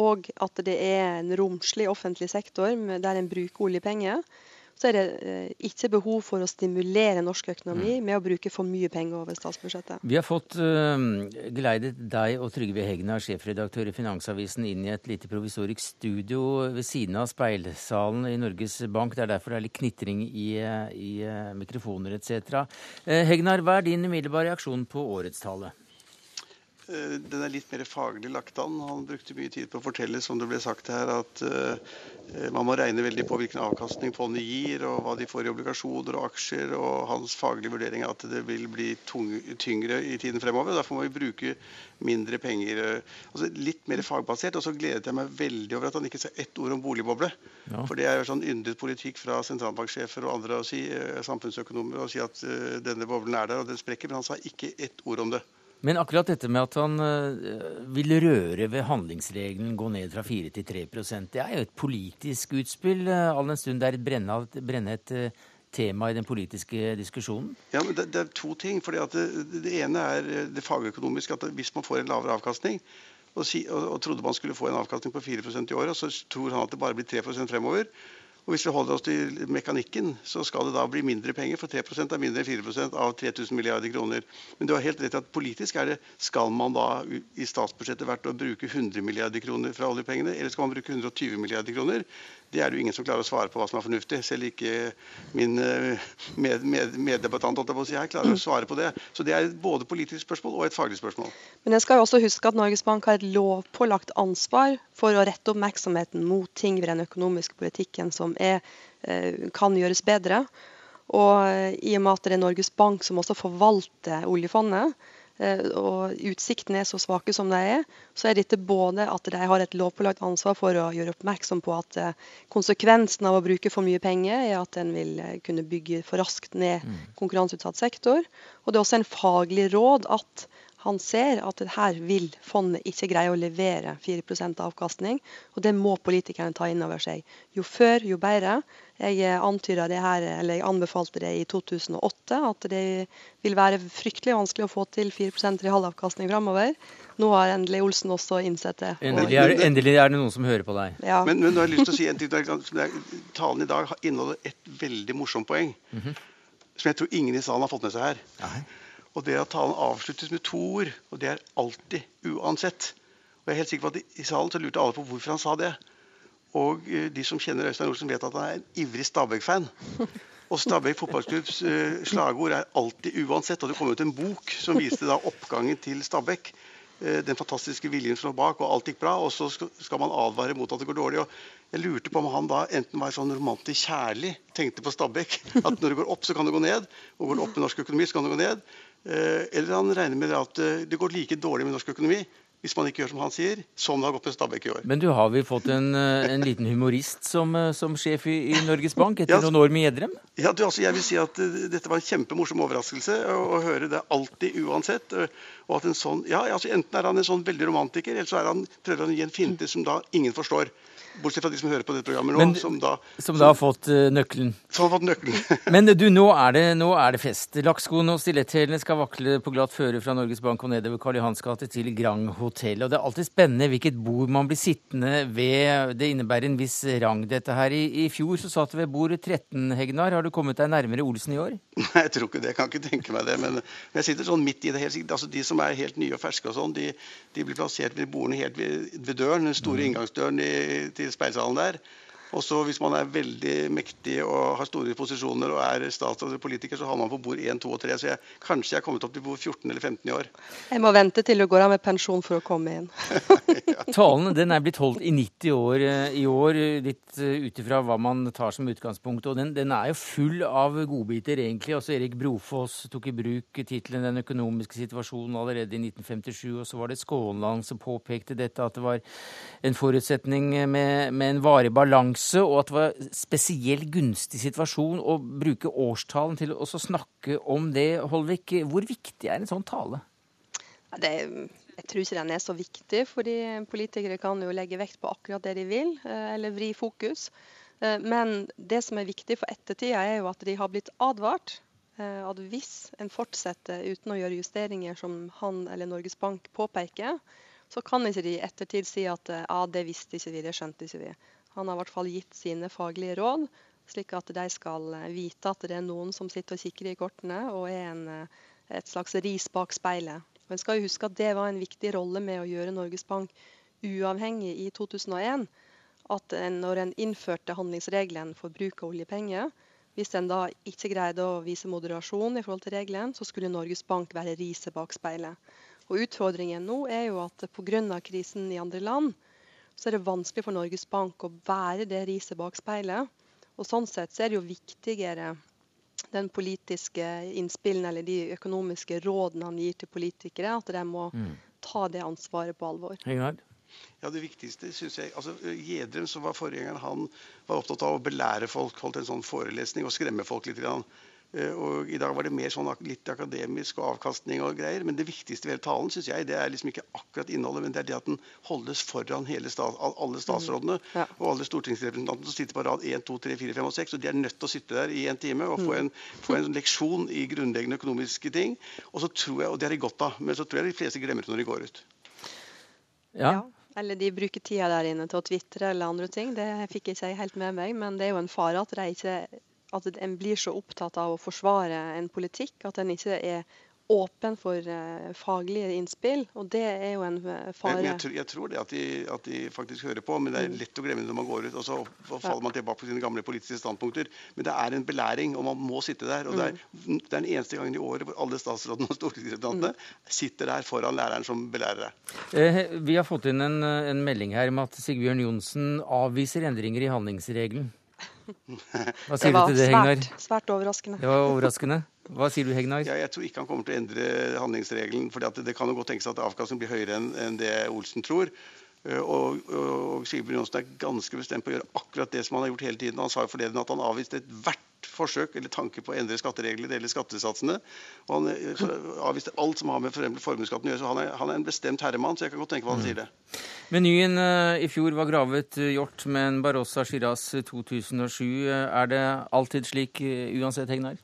og at det er en romslig offentlig sektor der en bruker oljepenger, så er det eh, ikke behov for å stimulere norsk økonomi mm. med å bruke for mye penger over statsbudsjettet. Vi har fått uh, geleidet deg og Trygve Hegnar, sjefredaktør i Finansavisen, inn i et lite provisorisk studio ved siden av speilsalen i Norges Bank. Det er derfor det er litt knitring i, i uh, mikrofoner etc. Hegnar, hva er din umiddelbare reaksjon på årets tale? Eh, den er litt mer faglig lagt an. Han brukte mye tid på å fortelle som det ble sagt her, at uh, man må regne veldig på hvilken avkastning fondet gir, og hva de får i obligasjoner og aksjer. Og hans faglige vurdering er at det vil bli tyngre i tiden fremover. Derfor må vi bruke mindre penger. Altså litt mer fagbasert. Og så gledet jeg meg veldig over at han ikke sa ett ord om boligboble. Ja. For det er jo sånn yndet politikk fra sentralbanksjefer og andre å si, samfunnsøkonomer å si at denne boblen er der og den sprekker, men han sa ikke ett ord om det. Men akkurat dette med at han eh, vil røre ved handlingsregelen, gå ned fra 4 til 3% det er jo et politisk utspill, eh, all den stund det er et brennhett eh, tema i den politiske diskusjonen? Ja, men det, det er to ting. fordi det, det, ene er det fagøkonomiske. at Hvis man får en lavere avkastning, og, si, og, og trodde man skulle få en avkastning på 4% i året, og så tror han at det bare blir 3% fremover, og Hvis vi holder oss til mekanikken, så skal det da bli mindre penger. For 3% er mindre enn 4% av 3000 milliarder kroner. Men du har helt rett at politisk er det skal man da i statsbudsjettet hvert år bruke 100 milliarder kroner fra oljepengene, eller skal man bruke 120 milliarder kroner? Det er det jo ingen som klarer å svare på hva som er fornuftig. Selv ikke min eh, med, med, meddebattant si, her klarer å svare på det. Så det er både politisk spørsmål og et faglig spørsmål. Men jeg skal jo også huske at Norges Bank har et lovpålagt ansvar for å rette oppmerksomheten mot ting ved den økonomiske politikken som er, eh, kan gjøres bedre. Og eh, i og med at det er Norges Bank som også forvalter oljefondet, og utsiktene er så svake som de er, så er dette både at de har et lovpålagt ansvar for å gjøre oppmerksom på at eh, konsekvensen av å bruke for mye penger er at en vil eh, kunne bygge for raskt ned mm. konkurranseutsatt sektor. Og det er også en faglig råd at han ser at her vil fondet ikke greie å levere 4% avkastning, og det må politikerne ta inn over seg. Jo før, jo bedre. Jeg det her, eller jeg anbefalte det i 2008, at det vil være fryktelig vanskelig å få til 4% realavkastning framover. Nå har endelig Olsen også innsett det. Endelig er, det, endelig er det noen som hører på deg. Ja. Men, men, nå har jeg lyst til å si en ting. Talen i dag inneholder et veldig morsomt poeng. Mm -hmm. Som jeg tror ingen i salen har fått med seg her. Nei. Og det at talen avsluttes med to ord, og det er alltid uansett. Og jeg er helt sikker på at I salen så lurte alle på hvorfor han sa det. Og eh, de som kjenner Øystein Olsen, vet at han er en ivrig Stabæk-fan. Og Stabæk fotballklubbs eh, slagord er alltid uansett. Og det kom ut en bok som viste da oppgangen til Stabæk. Eh, den fantastiske viljen som lå bak, og alt gikk bra. Og så skal man advare mot at det går dårlig. og Jeg lurte på om han da enten var sånn romantisk kjærlig, tenkte på Stabæk. At når det går opp, så kan det gå ned. Og går det opp med norsk økonomi, så kan det gå ned. Eller han regner med at det går like dårlig med norsk økonomi hvis man ikke gjør som han sier, som det har gått med Stabæk i år. Men du har vi fått en, eh, en liten humorist som, eh, som sjef i, i, Norges Bank etter ja, noen år med Gjedrem? Ja, du, altså, jeg vil si at uh, dette var en kjempemorsom overraskelse å, å, høre det alltid uansett. Uh, og at en sånn, ja, altså Enten er han en sånn veldig romantiker, eller så er han, prøver han å gi en finte som da ingen forstår. Bortsett fra de som hører på dette programmet nå. Men, som, da, som da har fått uh, nøkkelen. Som har fått nøkkelen. Men du, nå er, det, nå er det fest. Lakkskoene og stiletthælene skal vakle på glatt føre fra Norges Bank og nedover Karl Johans gate til Grand Hotell. Og det er alltid spennende hvilket bord man blir sittende ved. Det innebærer en viss rang, dette her. I, i fjor så satt du ved bord 13, Hegnar. Har du kommet deg nærmere Olsen i år? Nei, jeg tror ikke det. Jeg kan ikke tenke meg det. Men jeg sitter sånn midt i det. Helt, altså De som er helt nye og ferske og sånn, de, de, blir plassert ved bordene helt ved, ved døren, den store mm. inngangsdøren i, til speilsalen der. Og så Hvis man er veldig mektig og har store posisjoner og er statsråd eller politiker, så har man på bord 1, 2 og 3. Så jeg, kanskje jeg er kommet opp til bord 14 eller 15 i år. Jeg må vente til du går av med pensjon for å komme inn. Talen den er blitt holdt i 90 år eh, i år, litt eh, ut ifra hva man tar som utgangspunkt. Og den, den, er jo full av godbiter, egentlig. Også Erik Brofoss tok i bruk tittelen 'Den økonomiske situasjonen' allerede i 1957. Og så var det Skånland som påpekte dette, at det var en forutsetning med, med en varig balanse masse, og at det var spesielt gunstig situasjon å bruke årstalen til å snakke om det. Holvik, hvor viktig er en sånn tale? Det, jeg tror ikke den er så viktig, fordi politikere kan jo legge vekt på akkurat det de vil, eh, eller vri fokus. Eh, men det som er viktig for ettertida, er jo at de har blitt advart. Eh, at hvis en fortsetter uten å gjøre justeringer som han eller Norges Bank påpeker, så kan ikke de i ettertid si at ja, det visste ikke vi, det skjønte ikke vi. Han har i hvert fall gitt sine faglige råd, slik at de skal eh, vite at det er noen som sitter og kikker i kortene og er en, eh, et slags ris bak speilet. Og en skal huske at Det var en viktig rolle med å gjøre Norges Bank uavhengig i 2001. At en, når en innførte handlingsregelen for bruk av oljepenger, hvis en da ikke greide å vise moderasjon i forhold til regelen, så skulle Norges Bank være riset bak speilet. Og Utfordringen nå er jo at pga. krisen i andre land, så er det vanskelig for Norges Bank å være det riset bak speilet. Og Sånn sett så er det jo viktigere den politiske innspillen eller de økonomiske rådene han gir til politikere, at de må mm. ta det ansvaret på alvor. Hengard? Ja, Det viktigste synes jeg, altså Gjedrem, som var forgjengeren, han var opptatt av å belære folk, holdt en sånn forelesning og skremme folk litt. Grann. Eh, og I dag var det mer sånn litt akademisk og avkastning og greier. Men det viktigste ved hele talen synes jeg, det er liksom ikke akkurat innholdet, men det er det at den holdes foran stat, alle statsrådene mm. ja. og alle stortingsrepresentantene som sitter på rad 1, 2, 3, 4, 5 og 6. Og de er nødt til å sitte der i en time og få mm. en, få en leksjon i grunnleggende økonomiske ting. Og så tror jeg, og det er de godt av, men så tror jeg de fleste glemmer det når de går ut. Ja. ja. Eller de bruker tida der inne til å tvitre eller andre ting. Det fikk jeg ikke helt med meg, men det er jo en fare at de ikke at en blir så opptatt av å forsvare en politikk at en ikke er åpen for uh, faglige innspill. Og det er jo en uh, fare. Men jeg, tror, jeg tror det at de, at de, faktisk hører på, men det er mm. lett å glemme når man går ut. Og så faller man tilbake på sine gamle politiske standpunkter. Men det er en belæring, og man må sitte der. og Det er, mm. det er den eneste gangen i året hvor alle statsrådene og stortingsrepresentantene mm. sitter der foran læreren som belærer deg. Eh, vi har fått inn en, en melding her om at Sigbjørn Johnsen avviser endringer i handlingsregelen. Hva sier du til det, Hegnar? Svært, svært overraskende. Det var overraskende. Hva sier du, Hegnar? Ja, jeg tror ikke han kommer til å endre handlingsregelen. for Det kan jo godt tenkes at avkastningen blir høyere enn, det Olsen tror. Eh, og, og Sigbjørn Johnsen er ganske bestemt på å gjøre akkurat det som han har gjort hele tiden. Han sa jo forleden at han avviste ethvert forsøk eller tanke på å endre skatteregler eller skattesatsene. Og han eh, avviste alt som har med formuesskatten å gjøre. Så han er, han er, en bestemt herremann, så jeg kan godt tenke hva han sier det. Menyen uh, i fjor var gravet hjort en Barossa Shiraz 2007. Er det alltid slik uansett, Hegnar?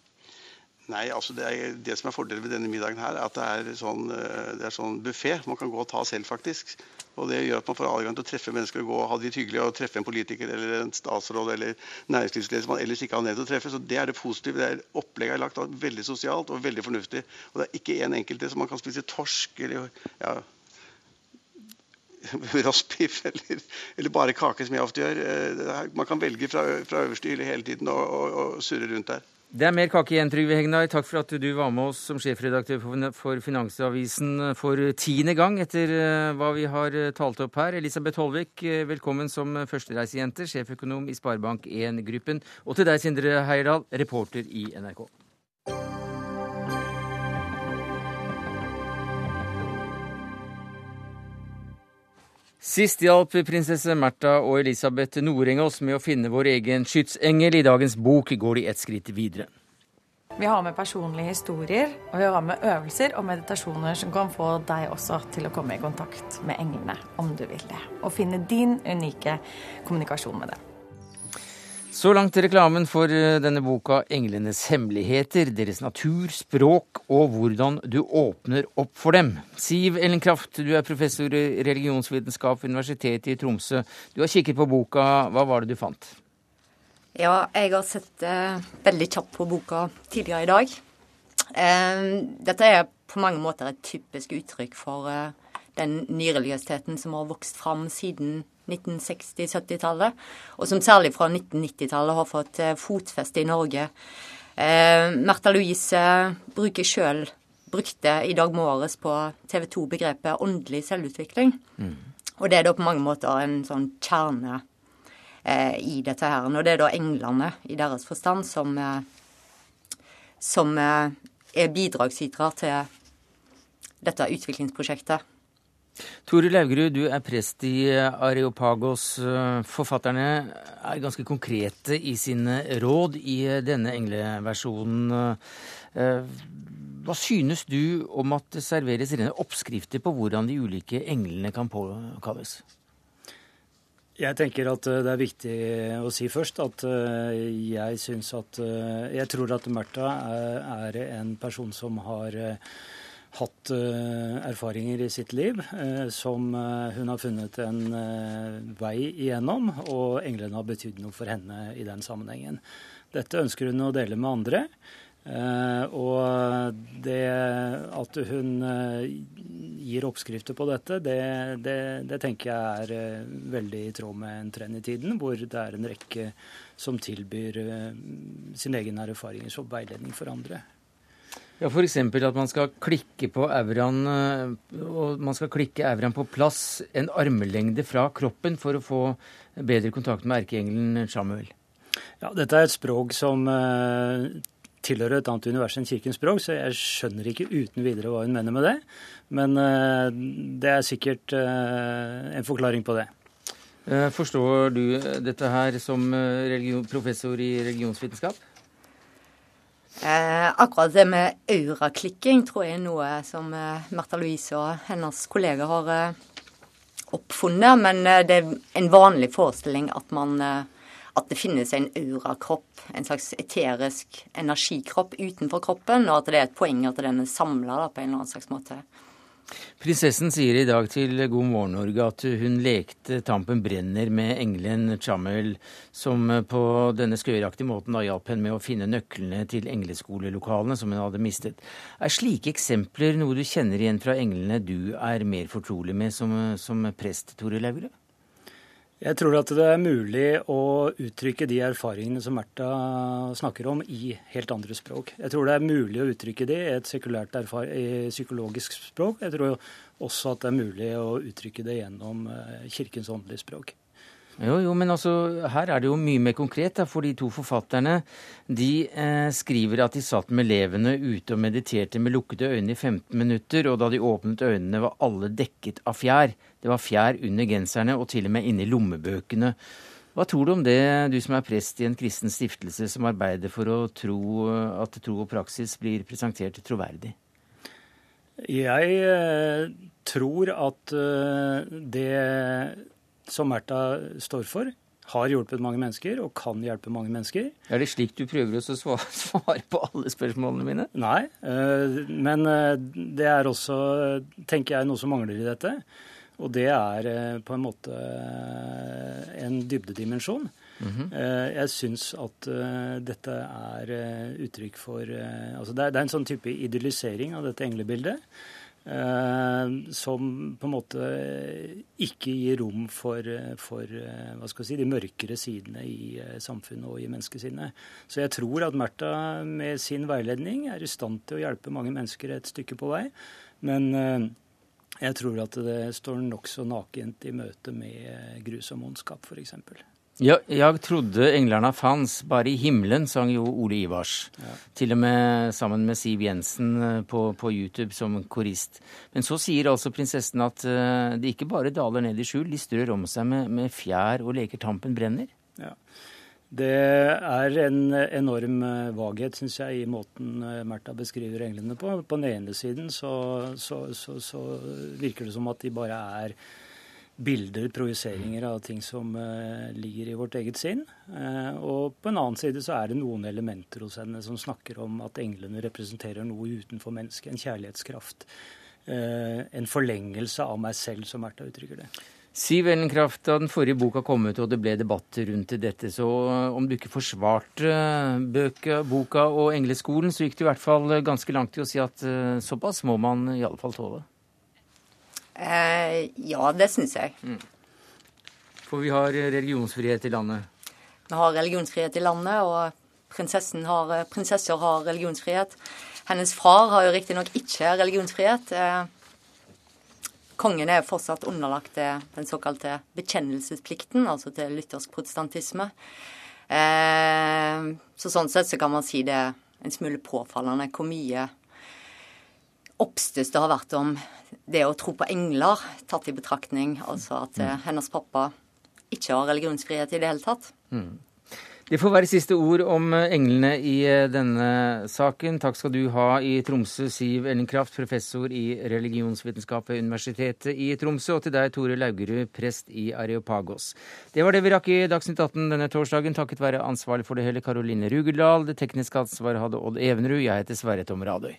Nei, altså det, er, det, som er fordelen ved denne middagen her, er at det er sånn, det er sånn buffé. Man kan gå og ta selv, faktisk. Og Det gjør at man får adgang til å treffe mennesker og gå og ha det hyggelig og treffe en politiker eller en statsråd eller næringslivsleder som man ellers ikke har ned til å treffe. Så Det er det positive. Det er Opplegget er lagt veldig sosialt og veldig fornuftig. Og Det er ikke én en enkelte som man kan spise torsk eller ja, rostbiff eller, eller, bare kake, som jeg ofte gjør. Eh, man kan velge fra, fra øverste hylle hele tiden og, og, og surre rundt der. Det er mer kake igjen, Trygve Hegnar. Takk for at du var med oss som sjefredaktør for Finansavisen for tiende gang etter eh, hva vi har eh, talt opp her. Elisabeth Holvik, velkommen som førstereisejente, sjeføkonom i Sparebank1-gruppen. Og til deg, Sindre Heierdal, reporter i NRK. Sist hjalp prinsesse Märtha og Elisabeth Noreng med å finne vår egen skytsengel. I dagens bok går de et skritt videre. Vi har med personlige historier, og vi har med øvelser og meditasjoner som kan få deg også til å komme i kontakt med englene, om du vil det. Og finne din unike kommunikasjon med dem. Så langt reklamen for eh, denne boka 'Englenes hemmeligheter', deres natur, språk og hvordan du åpner opp for dem. Siv Ellen Kraft, du er professor i religionsvitenskap ved Universitetet i Tromsø. Du har kikket på boka. Hva var det du fant? Ja, jeg har sett eh, veldig kjapt på boka tidligere i dag. Eh, dette er på mange måter et typisk uttrykk for eh, den nyreligiøsiteten som har vokst fram siden 1960-70-tallet, og som særlig fra 1990-tallet har fått eh, fotfeste i Norge. Eh, Märtha Louise bruker sjøl brukte i dag morges på TV 2 begrepet åndelig selvutvikling. Mm. Og det er da på mange måter en sånn kjerne eh, i dette her. Og det er da englene i deres forstand som, eh, som eh, er bidragsytere til dette utviklingsprosjektet. Tore Laugerud, du er prest i Areopagos. Forfatterne er ganske konkrete i sine råd i denne engleversjonen. Hva synes du om at det serveres rene oppskrifter på hvordan de ulike englene kan påkalles? Jeg tenker at det er viktig å si først at jeg syns at Jeg tror at Märtha er en person som har hatt uh, erfaringer i sitt liv uh, som uh, hun har funnet en vei igjennom, og englene har betydd noe for henne i den sammenhengen. Dette ønsker hun å dele med andre. og det at hun gir oppskrifter på dette, det, det, det, tenker jeg er veldig i tråd med en trend i tiden, hvor det er en rekke som tilbyr sin egen erfaring som veiledning for andre. Ja, F.eks. at man skal klikke på auraen, eh, og man skal klikke auraen på plass en armlengde fra kroppen for å få bedre kontakt med erkeengelen Samuel. Ja, dette er et språk som uh, tilhører et annet univers enn kirkens språk, så jeg skjønner ikke uten videre hva hun mener med det. Men uh, det er sikkert en forklaring på det. Forstår du dette her som professor i religionsvitenskap? Eh, akkurat det med auraklikking tror jeg er noe som eh, Märtha Louise og hennes kolleger har eh, oppfunnet. Men eh, det er en vanlig forestilling at, man, eh, at det finnes en aurakropp, en slags eterisk energikropp utenfor kroppen, og at det er et poeng at den er samla på en eller annen slags måte. Prinsessen sier i dag til God morgen Norge at hun lekte 'Tampen brenner' med engelen Chamel, som på denne skøyeraktige måten da hjalp henne med å finne nøklene til engleskolelokalene som hun hadde mistet. Er slike eksempler noe du kjenner igjen fra englene du er mer fortrolig med som, som prest, Tore Laugerud? Jeg tror at det er mulig å uttrykke de erfaringene som Märtha snakker om, i helt andre språk. Jeg tror det er mulig å uttrykke det i et sekulært psykologisk språk. Jeg tror også at det er mulig å uttrykke det gjennom eh, kirkens åndelige språk. Jo, jo, men altså, her er det jo mye mer konkret. Da, for de to forfatterne de eh, skriver at de satt med elevene ute og mediterte med lukkede øyne i 15 minutter, og da de åpnet øynene, var alle dekket av fjær. Det var fjær under genserne og til og med inni lommebøkene. Hva tror du om det, du som er prest i en kristen stiftelse som arbeider for å tro at tro og praksis blir presentert troverdig? Jeg eh, tror at eh, det som Märtha står for, har hjulpet mange mennesker og kan hjelpe mange mennesker. Er det slik du prøver å svare på alle spørsmålene mine? Nei, eh, men eh, det er også, tenker jeg, noe som mangler i dette. Og det er eh, på en måte en dybdedimensjon. Mm -hmm. Jeg syns at dette er uttrykk for Altså det er en sånn type idyllisering av dette englebildet. Eh, som på en måte ikke gir rom for, for hva skal si, de mørkere sidene i samfunnet og i menneskesinnet. Så jeg tror at Märtha med sin veiledning er i stand til å hjelpe mange mennesker et stykke på vei. Men jeg tror at det står nokså nakent i møte med grusom ondskap, f.eks. Ja, jeg trodde englerne fanns, bare i himmelen, sang jo Ole Ivars. Ja. Til og med sammen med Siv Jensen eh, på, på, YouTube som korist. Men så sier altså prinsessen at uh, de ikke bare daler ned i skjul, de strør om seg med, med fjær og leker tampen brenner. Ja. Det er en enorm eh, vaghet, syns jeg, i måten Märtha beskriver englene på. På den ene siden så, så, så, så virker det som at de bare er bilder, projiseringer av ting som uh, ligger i vårt eget sinn. Uh, og på en annen side så er det noen elementer hos henne som snakker om at englene representerer noe utenfor mennesket. En kjærlighetskraft. Uh, en forlengelse av meg selv, som Märtha uttrykker det. Siv Ellenkraft, da den forrige boka kom ut og det ble debatter rundt dette, så om du ikke forsvarte bøka, boka og Engleskolen, så gikk du i hvert fall ganske langt i å si at såpass må man i alle fall tåle? Eh, ja, det syns jeg. Mm. For vi har religionsfrihet i landet? Vi har religionsfrihet i landet, og har, prinsesser har religionsfrihet. Hennes far har jo riktignok ikke religionsfrihet. Eh, kongen er fortsatt underlagt den såkalte bekjennelsesplikten, altså til luthersk protestantisme. Eh, så sånn sett så kan man si det er en smule påfallende hvor mye oppstuss det har vært om det å tro på engler, tatt i betraktning altså at mm. hennes pappa ikke har religionsfrihet i det hele tatt. Mm. Det får være siste ord om eh, englene i eh, denne saken. Takk skal du ha i Tromsø, Siv Ellenkraft, professor i religionsvitenskap ved Universitetet i Tromsø, og til deg, Tore Laugerud, prest i Areopagos. Det var det vi rakk i Dagsnytt 18 denne torsdagen, takket være ansvarlig for det hele Karoline Rugeldal. Det tekniske ansvaret hadde Odd Evenrud. Jeg heter Sverre Tom Radøy.